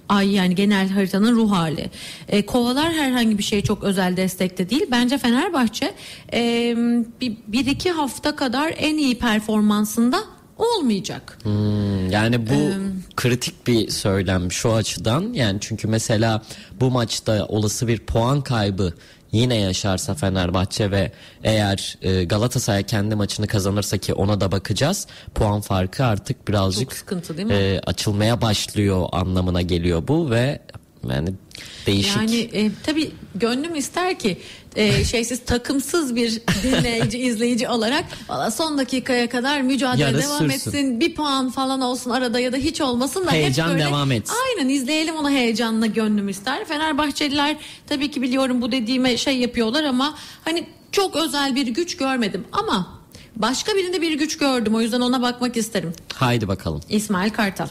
Ay yani genel haritanın ruh hali. Ee, kovalar herhangi bir şey çok özel destekte değil. Bence Fenerbahçe e, bir, bir iki hafta kadar en iyi performansında olmayacak. Hmm, yani bu kritik bir söylem şu açıdan yani çünkü mesela bu maçta olası bir puan kaybı yine yaşarsa Fenerbahçe ve eğer e, Galatasaray kendi maçını kazanırsa ki ona da bakacağız puan farkı artık birazcık Çok sıkıntı değil mi? e, açılmaya başlıyor anlamına geliyor bu ve yani değişik Yani e, tabii gönlüm ister ki e, şeysiz takımsız bir dinleyici izleyici olarak valla son dakikaya kadar mücadele Yarı devam sürsün. etsin bir puan falan olsun arada ya da hiç olmasın da Heyecan hep böyle, devam etsin. Aynen izleyelim onu heyecanla gönlüm ister. Fenerbahçeliler tabii ki biliyorum bu dediğime şey yapıyorlar ama hani çok özel bir güç görmedim ama başka birinde bir güç gördüm o yüzden ona bakmak isterim. haydi bakalım İsmail Kartal.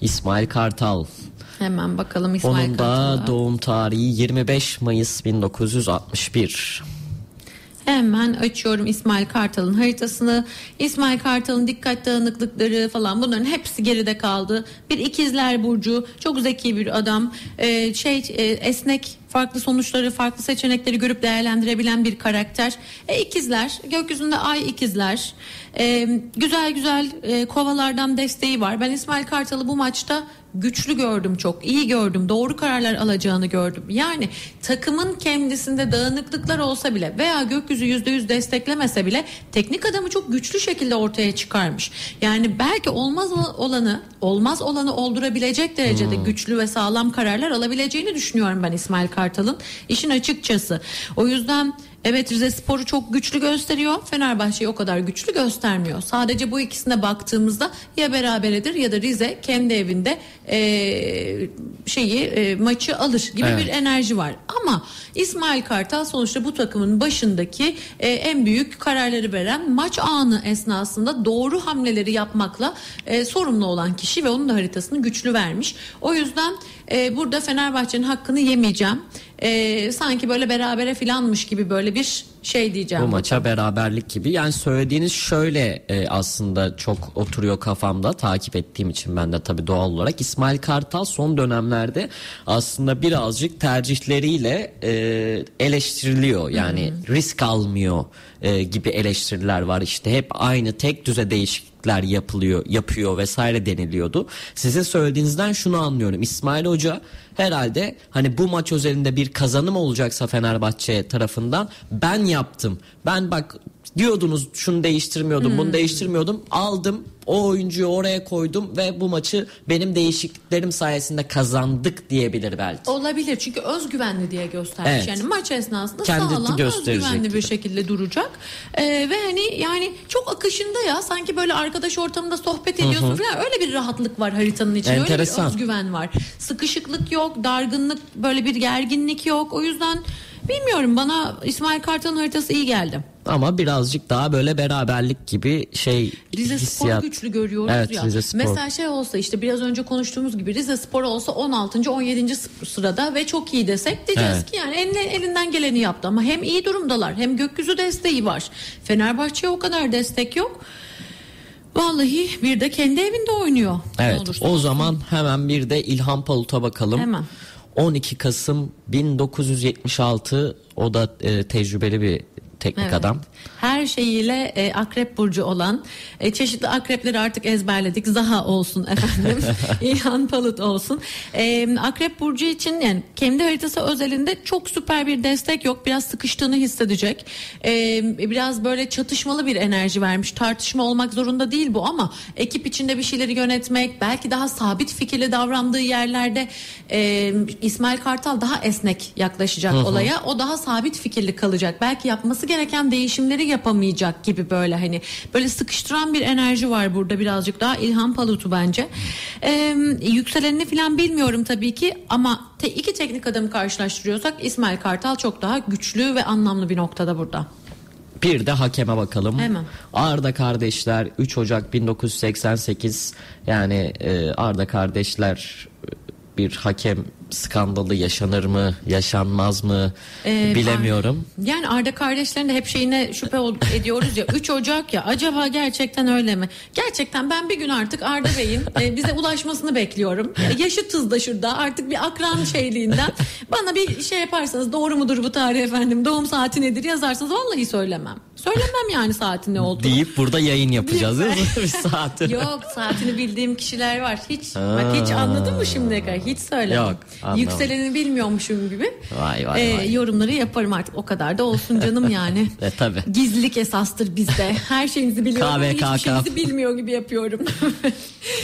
İsmail Kartal Hemen bakalım İsmail onun da Kartal'a. doğum tarihi 25 Mayıs 1961 Hemen açıyorum İsmail Kartal'ın haritasını. İsmail Kartal'ın dikkat dağınıklıkları falan bunların hepsi geride kaldı. Bir ikizler burcu, çok zeki bir adam. Ee, şey e, esnek, farklı sonuçları, farklı seçenekleri görüp değerlendirebilen bir karakter. E, ikizler, gökyüzünde ay ikizler. E, güzel güzel e, kovalardan desteği var. Ben İsmail Kartal'ı bu maçta güçlü gördüm çok iyi gördüm doğru kararlar alacağını gördüm yani takımın kendisinde dağınıklıklar olsa bile veya gökyüzü yüzde yüz desteklemese bile teknik adamı çok güçlü şekilde ortaya çıkarmış yani belki olmaz olanı olmaz olanı oldurabilecek derecede güçlü ve sağlam kararlar alabileceğini düşünüyorum ben İsmail Kartal'ın işin açıkçası o yüzden Evet Rize Spor'u çok güçlü gösteriyor. Fenerbahçe'yi o kadar güçlü göstermiyor. Sadece bu ikisine baktığımızda ya beraberedir ya da Rize kendi evinde e, şeyi e, maçı alır gibi Evet. bir enerji var. Ama İsmail Kartal sonuçta bu takımın başındaki e, en büyük kararları veren maç anı esnasında doğru hamleleri yapmakla e, sorumlu olan kişi ve onun da haritasını güçlü vermiş. O yüzden e, burada Fenerbahçe'nin hakkını yemeyeceğim. E, sanki böyle berabere filanmış gibi böyle bir şey diyeceğim. Bu maça beraberlik gibi. Yani söylediğiniz şöyle e, aslında çok oturuyor kafamda takip ettiğim için ben de tabii doğal olarak. İsmail Kartal son dönemlerde aslında birazcık tercihleriyle e, eleştiriliyor. Yani risk almıyor e, gibi eleştiriler var. İşte hep aynı tek düze değişiklikler yapılıyor, yapıyor vesaire deniliyordu. Sizin söylediğinizden şunu anlıyorum. İsmail Hoca herhalde hani bu maç özelinde bir kazanım olacaksa Fenerbahçe tarafından ben yaptım. Ben bak diyordunuz şunu değiştirmiyordum bunu değiştirmiyordum aldım o oyuncuyu oraya koydum ve bu maçı benim değişikliklerim sayesinde kazandık diyebilir belki. Olabilir çünkü özgüvenli diye göstermiş. Evet. Yani maç esnasında Kendini sağlam özgüvenli bir gibi. şekilde duracak. Ee, ve hani yani çok akışında ya sanki böyle arkadaş ortamında sohbet ediyorsun falan öyle bir rahatlık var haritanın içinde. Öyle Enteresan. bir özgüven var. Sıkışıklık yok, dargınlık, böyle bir gerginlik yok. O yüzden bilmiyorum bana İsmail Kartal'ın haritası iyi geldi. Ama birazcık daha böyle beraberlik gibi şey Rize hissiyat. Spor güçlü görüyoruz evet, ya. Rize Spor. Mesela şey olsa işte biraz önce konuştuğumuz gibi Rize Spor olsa 16. 17. sırada ve çok iyi desek diyeceğiz Evet. ki yani eline, elinden geleni yaptı ama hem iyi durumdalar hem gökyüzü desteği var. Fenerbahçe'ye o kadar destek yok. Vallahi bir de kendi evinde oynuyor. Evet o zaman hemen bir de İlhan Palut'a bakalım. Hemen. 12 Kasım 1976 o da e, tecrübeli bir teknik Evet. adam. Her şeyiyle e, akrep burcu olan e, çeşitli akrepleri artık ezberledik. Zaha olsun efendim. İlhan Palut olsun. E, akrep burcu için yani kendi haritası özelinde çok süper bir destek yok. Biraz sıkıştığını hissedecek. E, biraz böyle çatışmalı bir enerji vermiş. Tartışma olmak zorunda değil bu ama ekip içinde bir şeyleri yönetmek, belki daha sabit fikirli davrandığı yerlerde e, İsmail Kartal daha esnek yaklaşacak olaya. O daha sabit fikirli kalacak. Belki yapması gereken değişimleri yapamayacak gibi böyle hani böyle sıkıştıran bir enerji var burada birazcık daha İlhan Palut'u bence. E, yükselenini falan bilmiyorum tabii ki ama te, iki teknik adamı karşılaştırıyorsak İsmail Kartal çok daha güçlü ve anlamlı bir noktada burada. Bir de hakeme bakalım. Hemen. Arda kardeşler 3 Ocak 1988 yani e, Arda kardeşler e, bir hakem skandalı yaşanır mı yaşanmaz mı Ee, bilemiyorum. Yani Arda kardeşlerin de hep şeyine şüphe ediyoruz ya 3 Ocak ya acaba gerçekten öyle mi? Gerçekten ben bir gün artık Arda Bey'in e, bize ulaşmasını bekliyorum. Ya Yaşıtız da şurada artık bir akran şeyliğinden bana bir şey yaparsanız doğru mudur bu tarih efendim doğum saati nedir yazarsanız vallahi söylemem. Söylemem yani saatin ne olduğunu. Deyip burada yayın yapacağız değil mi? bir saat. Yok saatini bildiğim kişiler var. Hiç bak hiç anladın mı şimdiye kadar? Hiç söylemem. Yok, anlamadım. Yükselenini bilmiyormuşum gibi. Vay, vay, Ee, vay. Yorumları yaparım artık. O kadar da olsun canım yani. E, tabii. Gizlilik esastır bizde. Her şeyimizi biliyorum KVKK. hiçbir şeyimizi bilmiyor gibi yapıyorum.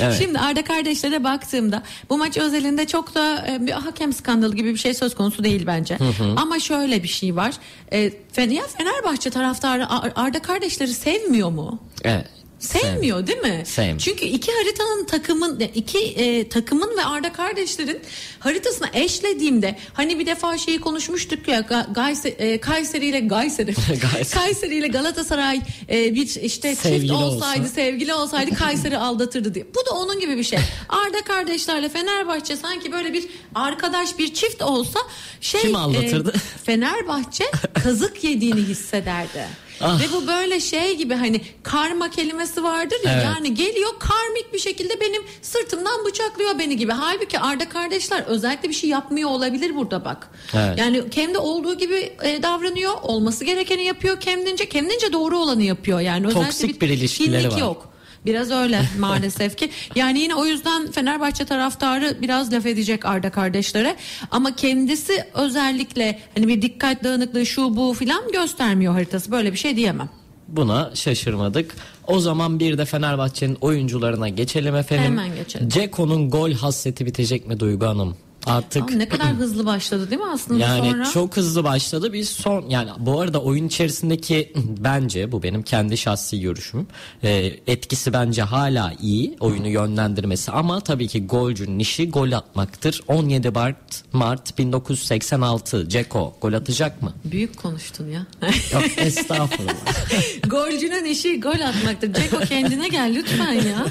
Evet. Şimdi Arda kardeşlere baktığımda bu maç özelinde çok da e, bir hakem skandalı gibi bir şey söz konusu değil bence. Ama şöyle bir şey var. E, ya Fenerbahçe taraftarı Ar- Arda kardeşleri sevmiyor mu? Evet. Sevmiyor değil mi? Sevmiyor. Çünkü iki haritanın takımın iki e, takımın ve Arda kardeşlerin haritasını eşlediğimde hani bir defa şeyi konuşmuştuk ya Gayse, e, Kayseri ile. Gayseri. Kayseri ile Galatasaray e, bir işte Sevgili çift olsaydı, olsa. sevgili olsaydı Kayseri aldatırdı diye. Bu da onun gibi bir şey. Arda kardeşlerle Fenerbahçe sanki böyle bir arkadaş bir çift olsa şey Kim aldatırdı? e, Fenerbahçe kazık yediğini hissederdi. Ah. Ve bu böyle şey gibi hani karma kelimesi vardır ya Evet. yani geliyor karmik bir şekilde benim sırtımdan bıçaklıyor beni gibi. Halbuki Arda kardeşler özellikle bir şey yapmıyor olabilir burada bak. Evet. Yani kendi olduğu gibi e, davranıyor. Olması gerekeni yapıyor kendince. Kendince doğru olanı yapıyor. Yani özellikle Toksik bir ilişkileri kinlik var. yok. Biraz öyle maalesef ki. Yani yine o yüzden Fenerbahçe taraftarı biraz laf edecek Arda kardeşlere. Ama kendisi özellikle hani bir dikkat dağınıklığı şu bu filan göstermiyor haritası. Böyle bir şey diyemem. Buna şaşırmadık. O zaman bir de Fenerbahçe'nin oyuncularına geçelim efendim. Hemen geçelim. Ceko'nun gol hasreti bitecek mi Duygu Hanım? Artık Ama ne kadar hızlı başladı değil mi aslında yani sonra? çok hızlı başladı. Bir son yani bu arada oyun içerisindeki bence bu benim kendi şahsi görüşüm. e, etkisi bence hala iyi oyunu yönlendirmesi ama tabii ki golcünün işi gol atmaktır. 17 Mart Mart 1986 Ceko gol atacak mı? Büyük konuştun ya. Yok estağfurullah. Golcünün işi gol atmaktır. Ceko kendine gel lütfen ya.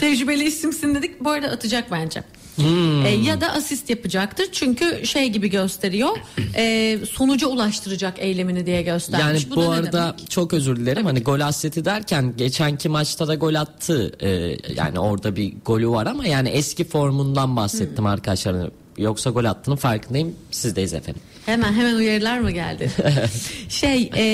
Tecrübeli isimsin dedik. Bu arada atacak bence. Hmm. E, ya da asist yapacaktır. Çünkü şey gibi gösteriyor. E, sonuca ulaştıracak eylemini diye göstermiş. Yani Bu, bu, arada çok özür dilerim. Hani gol hasreti derken geçenki maçta da gol attı. Ee, yani orada bir golü var ama yani eski formundan bahsettim arkadaşlar. Yoksa gol attığının farkındayım. Sizdeyiz efendim. Hemen hemen uyarılar mı geldi? şey e,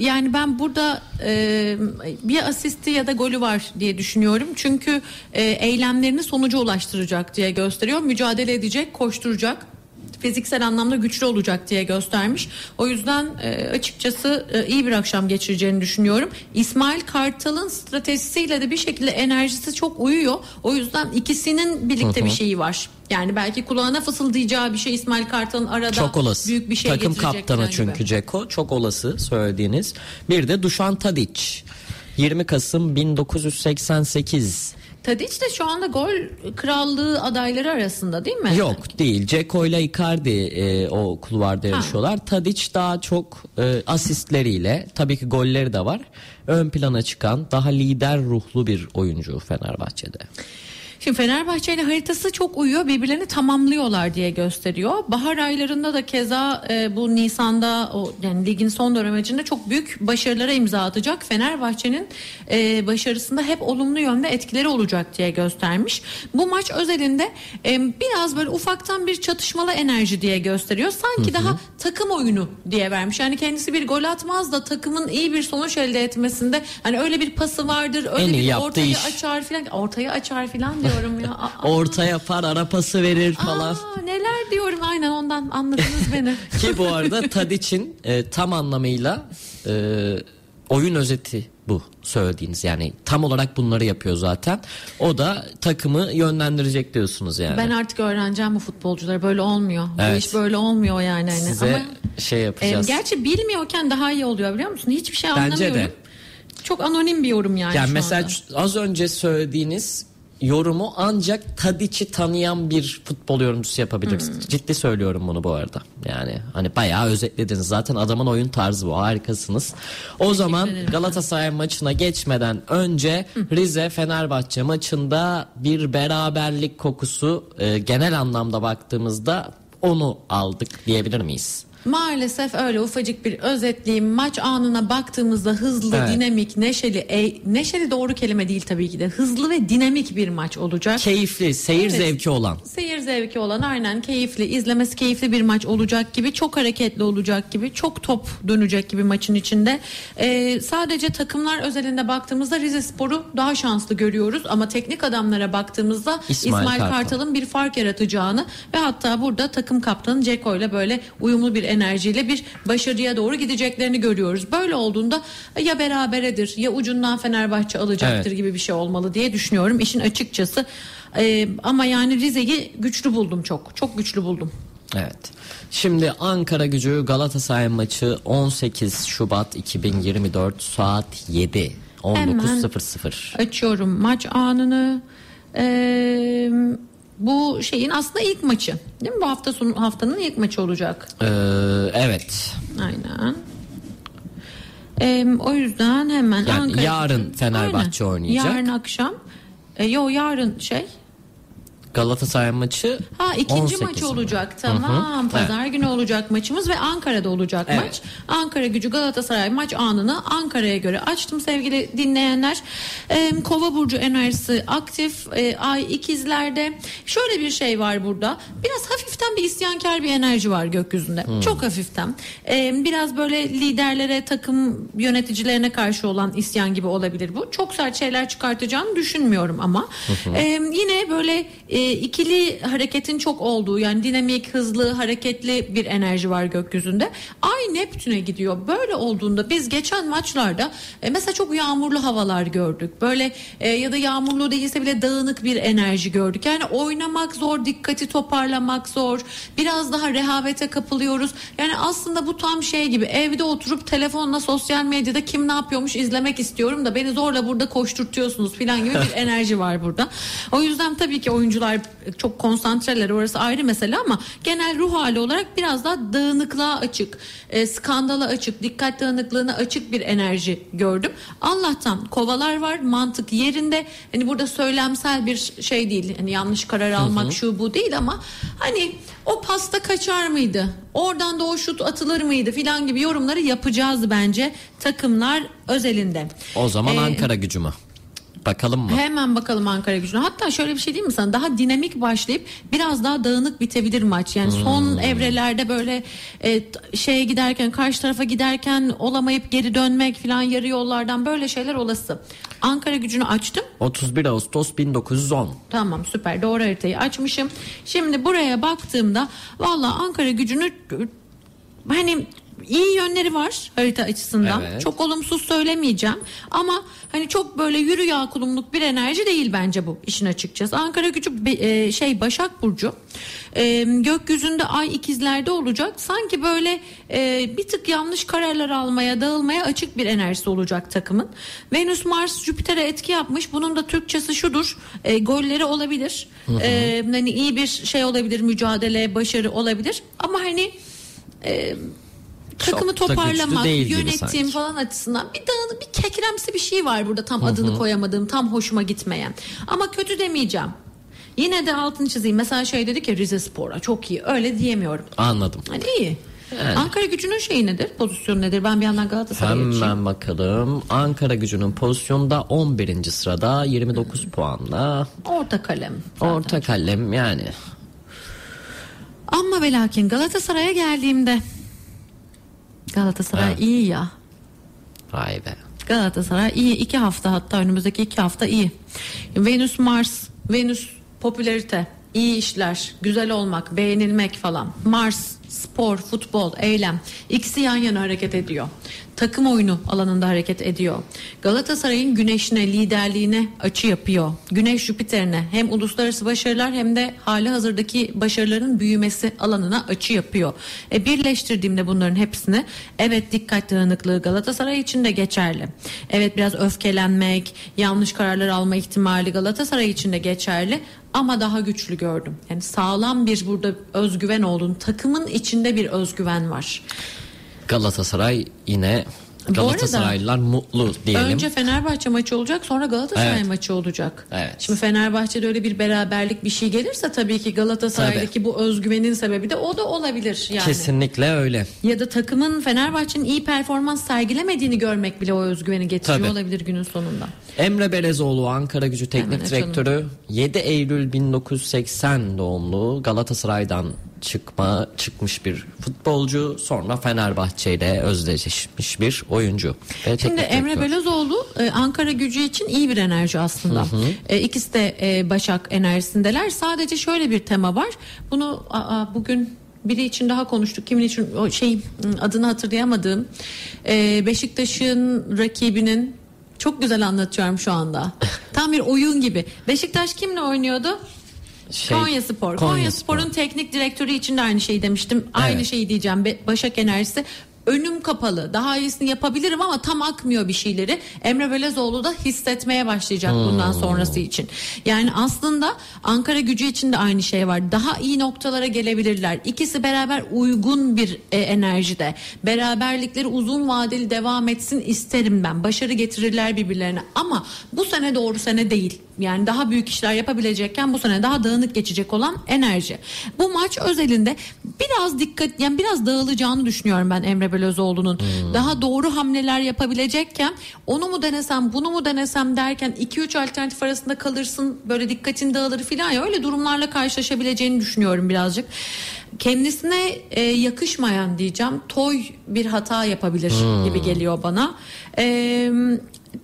yani ben burada e, bir asisti ya da golü var diye düşünüyorum. Çünkü e, eylemlerini sonuca ulaştıracak diye gösteriyor. Mücadele edecek, koşturacak fiziksel anlamda güçlü olacak diye göstermiş. O yüzden e, açıkçası e, iyi bir akşam geçireceğini düşünüyorum. İsmail Kartal'ın stratejisiyle de bir şekilde enerjisi çok uyuyor. O yüzden ikisinin birlikte bir şeyi var. Yani belki kulağına fısıldayacağı bir şey İsmail Kartal'ın arada Çok olası. büyük bir şey Takım kaptanı çünkü. Ceko. Çok olası söylediğiniz. Bir de Dušan Tadic. 20 Kasım 1988. Tadic de şu anda gol krallığı adayları arasında değil mi? Yok değil. Ceko ile Icardi e, o kulvarda yarışıyorlar. Tadic daha çok e, asistleriyle tabii ki golleri de var. Ön plana çıkan daha lider ruhlu bir oyuncu Fenerbahçe'de. Şimdi Fenerbahçe ile haritası çok uyuyor birbirlerini tamamlıyorlar diye gösteriyor. Bahar aylarında da keza e, bu Nisan'da o yani ligin son dönemecinde çok büyük başarılara imza atacak. Fenerbahçe'nin e, başarısında hep olumlu yönde etkileri olacak diye göstermiş. Bu maç özelinde e, biraz böyle ufaktan bir çatışmalı enerji diye gösteriyor. Sanki daha takım oyunu diye vermiş. Yani kendisi bir gol atmaz da takımın iyi bir sonuç elde etmesinde hani öyle bir pası vardır. Öyle En bir ortayı iş. açar filan. Ortayı açar filan diyorum ya. Aa, Orta yapar, ara pası verir falan. Aa, neler diyorum aynen ondan anladınız beni. Ki bu arada Tadic'in e, tam anlamıyla e, oyun özeti bu söylediğiniz yani tam olarak bunları yapıyor zaten. O da takımı yönlendirecek diyorsunuz yani. Ben artık öğreneceğim bu futbolcuları böyle olmuyor. Bu Evet. iş böyle olmuyor yani. Hani. Size Ama şey e, yapacağız. gerçi bilmiyorken daha iyi oluyor biliyor musun? Hiçbir şey Bence anlamıyorum. de. Çok anonim bir yorum yani, yani şu mesela anda. az önce söylediğiniz yorumu ancak Tadic'i tanıyan bir futbol yorumcusu yapabilir. Hmm. Ciddi söylüyorum bunu bu arada. Yani hani bayağı özetlediniz. Zaten adamın oyun tarzı bu. Harikasınız. O zaman ederim. Galatasaray maçına geçmeden önce Rize Fenerbahçe maçında bir beraberlik kokusu e, genel anlamda baktığımızda onu aldık diyebilir miyiz? Maalesef öyle ufacık bir özetleyeyim. Maç anına baktığımızda hızlı, Evet. dinamik, neşeli, e, neşeli doğru kelime değil tabii ki de. Hızlı ve dinamik bir maç olacak. Keyifli, seyir Evet. zevki olan. Seyir zevki olan aynen keyifli, izlemesi keyifli bir maç olacak gibi, çok hareketli olacak gibi, çok top dönecek gibi maçın içinde. Ee, sadece takımlar özelinde baktığımızda Rize Spor'u daha şanslı görüyoruz ama teknik adamlara baktığımızda İsmail İsmail, Kartal. Kartal'ın bir fark yaratacağını ve hatta burada takım kaptanı Ceko ile böyle uyumlu bir enerjiyle bir başarıya doğru gideceklerini görüyoruz. Böyle olduğunda ya beraberedir ya ucundan Fenerbahçe alacaktır Evet. gibi bir şey olmalı diye düşünüyorum. İşin açıkçası Ee, ama yani Rize'yi güçlü buldum çok. Çok güçlü buldum. Evet. Şimdi Ankara Gücü Galatasaray maçı 18 Şubat 2024 saat 7 19.00. Açıyorum maç anını. Ee, bu şeyin aslında ilk maçı. Değil mi? Bu hafta sonu haftanın ilk maçı olacak. Ee, evet. Aynen. Ee, o yüzden hemen Yani Ankara yarın Fenerbahçe Aynen. oynayacak. Yarın akşam. E, yo yarın şey. Galatasaray maçı Ha ikinci 18 maçı mi? olacak tamam. Hı hı. Pazar günü olacak maçımız ve Ankara'da olacak Evet. maç. Ankara Gücü Galatasaray maç anını Ankara'ya göre açtım sevgili dinleyenler. Ee, Kova burcu enerjisi aktif. Ee, ay ikizlerde. Şöyle bir şey var burada. Biraz hafiften bir isyankar bir enerji var gökyüzünde. Çok hafiften. Ee, biraz böyle liderlere, takım yöneticilerine karşı olan isyan gibi olabilir bu. Çok sert şeyler çıkartacağını düşünmüyorum ama. Ee, yine böyle e, e, ikili hareketin çok olduğu yani dinamik, hızlı, hareketli bir enerji var gökyüzünde. Ay Neptün'e gidiyor. Böyle olduğunda biz geçen maçlarda e, mesela çok yağmurlu havalar gördük. Böyle e, ya da yağmurlu değilse bile dağınık bir enerji gördük. Yani oynamak zor, dikkati toparlamak zor. Biraz daha rehavete kapılıyoruz. Yani aslında bu tam şey gibi evde oturup telefonla sosyal medyada kim ne yapıyormuş izlemek istiyorum da beni zorla burada koşturtuyorsunuz falan gibi bir enerji var burada. O yüzden tabii ki oyuncular çok konsantreler orası ayrı mesele ama genel ruh hali olarak biraz daha dağınıklığa açık, e, skandala açık, dikkat dağınıklığına açık bir enerji gördüm. Allah'tan kovalar var, mantık yerinde. Hani burada söylemsel bir şey değil. Hani yanlış karar almak şu bu değil ama hani o pasta kaçar mıydı? Oradan da o şut atılır mıydı filan gibi yorumları yapacağız bence takımlar özelinde. O zaman Ee, Ankara gücü mü? Bakalım mı? Hemen bakalım Ankara gücüne. Hatta şöyle bir şey diyeyim mi sana? Daha dinamik başlayıp biraz daha dağınık bitebilir maç. Yani son evrelerde böyle e, şeye giderken karşı tarafa giderken olamayıp geri dönmek falan yarı yollardan böyle şeyler olası. Ankara gücünü açtım. 31 Ağustos 1910. Tamam süper doğru haritayı açmışım. Şimdi buraya baktığımda valla Ankara gücünü hani iyi yönleri var harita açısından. Evet. Çok olumsuz söylemeyeceğim ama hani çok böyle yürü ya kulumluk bir enerji değil bence bu işin açıkçası. Ankara gücü e, şey Başak Burcu E, gökyüzünde ay ikizlerde olacak. Sanki böyle e, bir tık yanlış kararlar almaya dağılmaya açık bir enerjisi olacak takımın. Venüs Mars Jüpiter'e etki yapmış. Bunun da Türkçesi şudur. E, golleri olabilir. E, hani iyi bir şey olabilir mücadele başarı olabilir. Ama hani e, takımı Çok toparlamak, yönetim falan açısından bir dağını bir kekremsi bir şey var burada tam adını koyamadığım, tam hoşuma gitmeyen. Ama kötü demeyeceğim. Yine de altını çizeyim. Mesela şey dedi ki Rize Spor'a çok iyi. Öyle diyemiyorum. Anladım. Hani iyi. Ankara gücünün şeyi nedir? Pozisyonu nedir? Ben bir yandan Galatasaray'a geçeyim. Hemen bakalım. Ankara gücünün pozisyonda 11. sırada 29 puanla. Orta kalem. zaten. Orta kalem yani. Ama ve lakin Galatasaray'a geldiğimde Galatasaray Evet. iyi ya. Vay be. Galatasaray iyi iki hafta hatta önümüzdeki iki hafta iyi. Venüs Mars, Venüs popülarite, iyi işler, güzel olmak, beğenilmek falan. Mars, spor, futbol, eylem ikisi yan yana hareket ediyor. Takım oyunu alanında hareket ediyor. Galatasaray'ın güneşine, liderliğine açı yapıyor. Güneş Jüpiter'ine hem uluslararası başarılar hem de hali hazırdaki başarıların büyümesi alanına açı yapıyor. E, birleştirdiğimde bunların hepsini evet dikkat dağınıklığı Galatasaray için de geçerli. Evet biraz öfkelenmek, yanlış kararlar alma ihtimali Galatasaray için de geçerli ama daha güçlü gördüm. Yani sağlam bir burada özgüven olduğunu, takımın içinde bir özgüven var. Galatasaray yine Galatasaraylılar mutlu diyelim. Önce Fenerbahçe maçı olacak sonra Galatasaray Evet. maçı olacak. Evet. Şimdi Fenerbahçe'de öyle bir beraberlik bir şey gelirse tabii ki Galatasaray'daki bu özgüvenin sebebi de o da olabilir yani. Kesinlikle öyle. Ya da takımın Fenerbahçe'nin iyi performans sergilemediğini görmek bile o özgüveni getiriyor Tabii. olabilir günün sonunda. Emre Belezoğlu Ankara Gücü Teknik Hemen açalım. Direktörü 7 Eylül 1980 doğumlu Galatasaray'dan çıkma çıkmış bir futbolcu sonra Fenerbahçe ile özdeşleşmiş bir oyuncu. ve Şimdi Emre. Belözoğlu e, Ankara gücü için iyi bir enerji aslında. E, İkisi de e, Başak enerjisindeler. Sadece şöyle bir tema var. Bunu aa, bugün biri için daha konuştuk. Kimin için o şey adını hatırlayamadığım e, Beşiktaş'ın rakibinin çok güzel anlatıyorum şu anda. Tam bir oyun gibi. Beşiktaş kimle oynuyordu? Şey, Konya Spor. Konya Konya Spor. Spor'un teknik direktörü için de aynı şeyi demiştim. Aynı Evet. şeyi diyeceğim. Başak enerjisi önüm kapalı. Daha iyisini yapabilirim ama tam akmıyor bir şeyleri. Emre Belezoğlu da hissetmeye başlayacak bundan Hmm. sonrası için. Yani aslında Ankara gücü için de aynı şey var. Daha iyi noktalara gelebilirler. İkisi beraber uygun bir e, enerjide. Beraberlikleri uzun vadeli devam etsin isterim ben. Başarı getirirler birbirlerine. Ama bu sene doğru sene değil. Yani daha büyük işler yapabilecekken bu sene daha dağınık geçecek olan enerji. Bu maç özelinde biraz dikkat yani biraz dağılacağını düşünüyorum ben Emre Belözoğlu'nun. Daha doğru hamleler yapabilecekken onu mu denesem bunu mu denesem derken 2-3 alternatif arasında kalırsın böyle dikkatin dağılır filan ya öyle durumlarla karşılaşabileceğini düşünüyorum birazcık. Kendisine e, yakışmayan diyeceğim toy bir hata yapabilir gibi geliyor bana. E,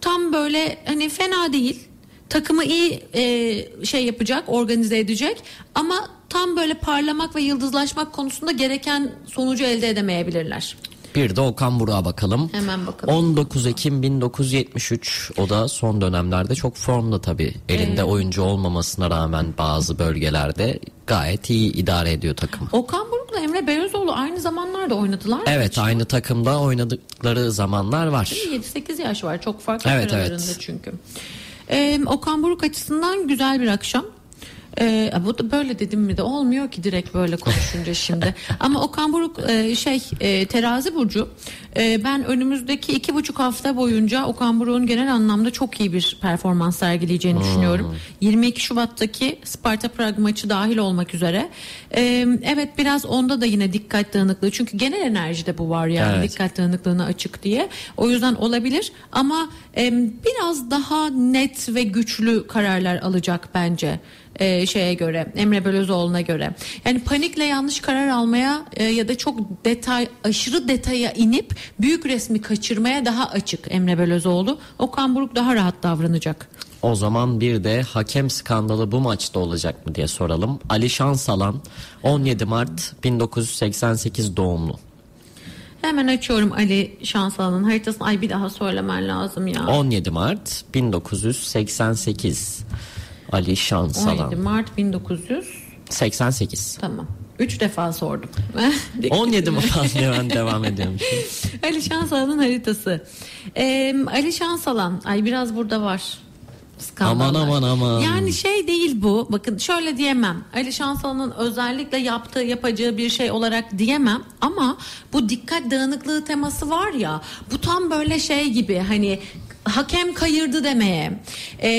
tam böyle hani fena değil takımı iyi e, şey yapacak, organize edecek ama tam böyle parlamak ve yıldızlaşmak konusunda gereken sonucu elde edemeyebilirler. Bir de Okan Buruk'a bakalım. Hemen bakalım. 19 Ekim 1973 o da son dönemlerde çok formda tabii. Elinde oyuncu olmamasına rağmen bazı bölgelerde gayet iyi idare ediyor takımı. Okan Buruk'la Emre Belözoğlu aynı zamanlarda oynadılar. mı Evet hiç? aynı takımda oynadıkları zamanlar var. 7-8 yaş var çok farklı Evet, evet. çünkü. Ee, Okan Buruk açısından güzel bir akşam. Ee, bu da böyle dedim mi de olmuyor ki direkt böyle konuşunca şimdi. Ama Okan Buruk e, şey e, terazi burcu. E, ben önümüzdeki iki buçuk hafta boyunca Okan Buruk'un genel anlamda çok iyi bir performans sergileyeceğini düşünüyorum. 22 Şubat'taki Sparta Prag maçı dahil olmak üzere. E, evet biraz onda da yine dikkat dağınıklığı. Çünkü genel enerjide bu var yani Evet. dikkat dağınıklığına açık diye. O yüzden olabilir ama e, biraz daha net ve güçlü kararlar alacak bence e, şeye göre Emre Belözoğlu'na göre. Yani panikle yanlış karar almaya e, ya da çok detay aşırı detaya inip büyük resmi kaçırmaya daha açık Emre Belözoğlu. Okan Buruk daha rahat davranacak. O zaman bir de hakem skandalı bu maçta olacak mı diye soralım. Ali Şansalan 17 Mart 1988 doğumlu. Hemen açıyorum Ali Şansalan'ın haritasını. Ay bir daha söylemen lazım ya. 17 Mart 1988 Ali 17 Şansalan. Mart 1900 88. tamam. Üç defa sordum. 17 mi falan ben devam ediyorum. Ali Şansalan'ın haritası. Ee, Ali Şansalan. Ay biraz burada var. skandallar. Aman, aman, aman. Yani şey değil bu. Bakın şöyle diyemem. Ali Şansalan'ın özellikle yaptığı yapacağı bir şey olarak diyemem. Ama bu dikkat dağınıklığı teması var ya. Bu tam böyle şey gibi hani hakem kayırdı demeye, e,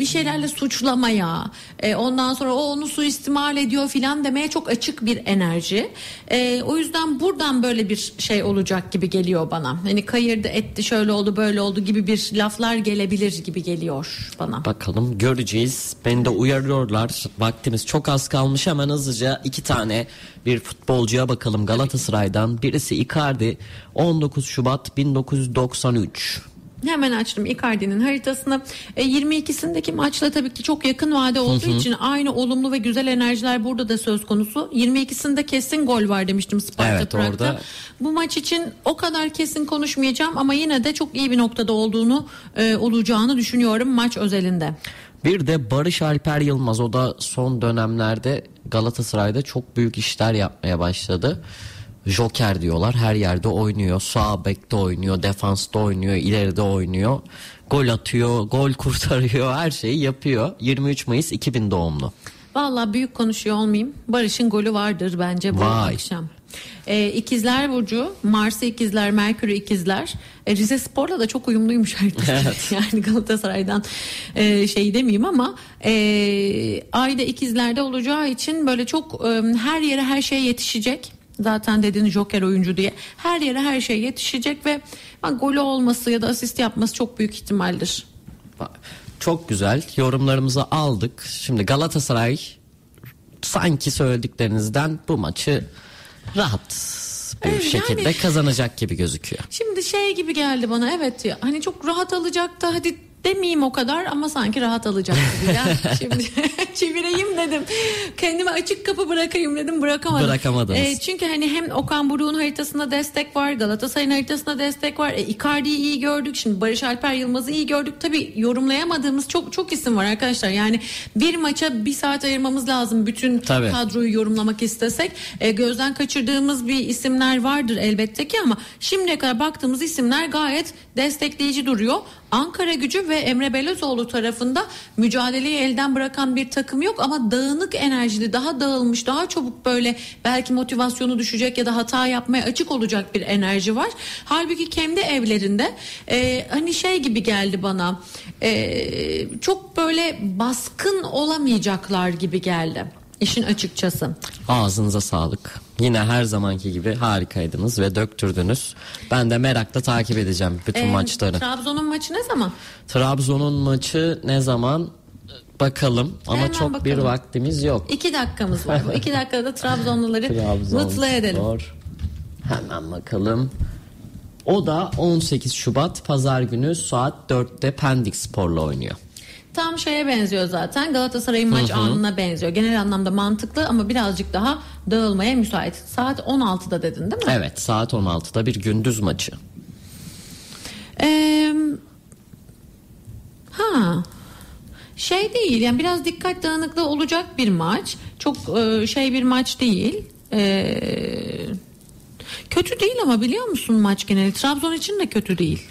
bir şeylerle suçlamaya, e, ondan sonra o onu suistimal ediyor filan demeye çok açık bir enerji. E, o yüzden buradan böyle bir şey olacak gibi geliyor bana. Hani kayırdı etti şöyle oldu böyle oldu gibi bir laflar gelebilir gibi geliyor bana. Bakalım göreceğiz. Beni de uyarıyorlar. Vaktimiz çok az kalmış. Hemen hızlıca iki tane bir futbolcuya bakalım Galatasaray'dan. Birisi Icardi 19 Şubat 1993. Hemen açtım Icardi'nin haritasını. E, 22'sindeki maçla tabii ki çok yakın vade olduğu için aynı olumlu ve güzel enerjiler burada da söz konusu. 22'sinde kesin gol var demiştim Sparta Evet, Prag'da. orada- Bu maç için o kadar kesin konuşmayacağım ama yine de çok iyi bir noktada olduğunu e, olacağını düşünüyorum maç özelinde. Bir de Barış Alper Yılmaz o da son dönemlerde Galatasaray'da çok büyük işler yapmaya başladı. Joker diyorlar her yerde oynuyor. Sağ bekte oynuyor, defansta oynuyor, ileride oynuyor. Gol atıyor, gol kurtarıyor, her şeyi yapıyor. 23 Mayıs 2000 doğumlu. Vallahi büyük konuşuyor olmayayım. Barış'ın golü vardır bence bu Vay. akşam. Ee, ikizler Burcu, Mars'ı ikizler, Merkür'ü ikizler. Ee, Rize Spor'la da çok uyumluymuş haritası. yani Galatasaray'dan e, şey demeyeyim ama e, ayda ikizlerde olacağı için böyle çok e, her yere her şey yetişecek. Zaten dediğin Joker oyuncu diye. Her yere her şey yetişecek ve ha, golü olması ya da asist yapması çok büyük ihtimaldir. Çok güzel yorumlarımızı aldık. Şimdi Galatasaray sanki söylediklerinizden bu maçı rahat bir Evet, şekilde yani- kazanacak gibi gözüküyor. Şimdi şey gibi geldi bana evet ya hani çok rahat alacak da hadi demeyeyim o kadar ama sanki rahat alacak gibi ya. Şimdi çevireyim dedim. Kendime açık kapı bırakayım dedim bırakamadım. Bırakamadınız. Ee, çünkü hani hem Okan Buruk'un haritasında destek var Galatasaray'ın haritasında destek var. E, Icardi'yi iyi gördük şimdi Barış Alper Yılmaz'ı iyi gördük. Tabii yorumlayamadığımız çok çok isim var arkadaşlar. Yani bir maça bir saat ayırmamız lazım bütün Tabii. kadroyu yorumlamak istesek. E, gözden kaçırdığımız bir isimler vardır elbette ki ama şimdiye kadar baktığımız isimler gayet destekleyici duruyor. Ankara gücü ve Emre Belözoğlu tarafında mücadeleyi elden bırakan bir takım yok ama dağınık enerjili, daha dağılmış, daha çabuk böyle belki motivasyonu düşecek ya da hata yapmaya açık olacak bir enerji var. Halbuki kendi evlerinde e, hani şey gibi geldi bana e, çok böyle baskın olamayacaklar gibi geldi. İşin açıkçası. Ağzınıza sağlık. Yine her zamanki gibi harikaydınız ve döktürdünüz. Ben de merakla takip edeceğim bütün Ee, maçları. Trabzon'un maçı ne zaman? Trabzon'un maçı ne zaman bakalım ama Hemen çok bir bakalım. vaktimiz yok. İki dakikamız var. Bu iki dakikada da Trabzonluları Trabzon mutlu edelim. Spor. Hemen bakalım. O da 18 Şubat Pazar günü saat 4'te Pendik Spor'la oynuyor. Tam şeye benziyor zaten. Galatasaray'ın maç anına benziyor. Genel anlamda mantıklı ama birazcık daha dağılmaya müsait. Saat 16'da dedin değil mi? Evet saat 16'da bir gündüz maçı. Ee, ha şey değil yani biraz dikkat dağınıklığı olacak bir maç. Çok e, şey bir maç değil. Ee, kötü değil ama biliyor musun maç geneli Trabzon için de kötü değil.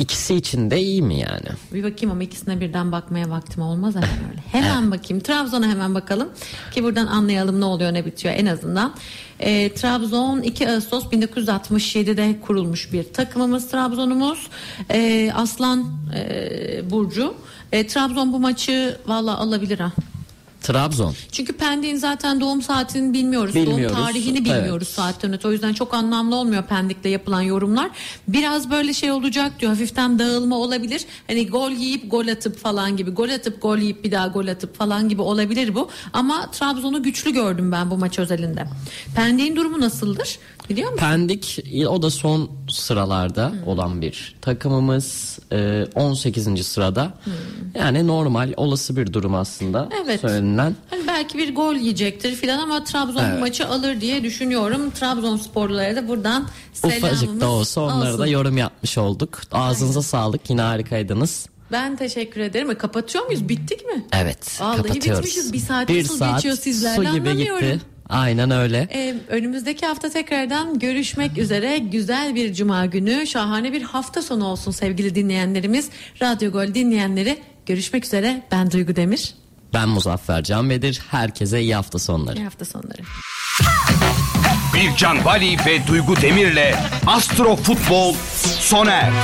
İkisi için de iyi mi yani? Bir bakayım ama ikisine birden bakmaya vaktim olmaz hemen öyle. Hemen bakayım. Trabzon'a hemen bakalım ki buradan anlayalım ne oluyor ne bitiyor en azından. Ee, Trabzon 2 Ağustos 1967'de kurulmuş bir takımımız Trabzon'umuz. Ee, Aslan e, Burcu. E, Trabzon bu maçı valla alabilir ha. Trabzon. Çünkü Pendik'in zaten doğum saatini bilmiyoruz. Bilmiyoruz. Doğum tarihini bilmiyoruz Evet. saatten öte. O yüzden çok anlamlı olmuyor Pendik'le yapılan yorumlar. Biraz böyle şey olacak diyor. Hafiften dağılma olabilir. Hani gol yiyip gol atıp falan gibi. Gol atıp gol yiyip bir daha gol atıp falan gibi olabilir bu. Ama Trabzon'u güçlü gördüm ben bu maç özelinde. Pendik'in durumu nasıldır? Biliyor musun? Pendik o da son sıralarda olan bir takımımız. Ee, 18. sırada. Yani normal olası bir durum aslında. Evet. Söylenen. Hani belki bir gol yiyecektir filan ama Trabzon Evet. maçı alır diye düşünüyorum. Trabzon sporlulara da buradan selamımız Ufacık da olsa onlara da olsun. yorum yapmış olduk. Ağzınıza sağlık yine harikaydınız. Ben teşekkür ederim. E, Kapatıyor muyuz? Bittik mi? Evet Vallahi kapatıyoruz. bitmişiz. Bir saat nasıl geçiyor sizlerle su gibi anlamıyorum. gitti. Aynen öyle. Ee, önümüzdeki hafta tekrardan görüşmek üzere. Güzel bir cuma günü, şahane bir hafta sonu olsun sevgili dinleyenlerimiz. Radyo Gol dinleyenleri görüşmek üzere. Ben Duygu Demir. Ben Muzaffer Can Bedir. Herkese iyi hafta sonları. İyi hafta sonları. Bircan Bali ve Duygu Demir'le Astro Futbol sona erdi.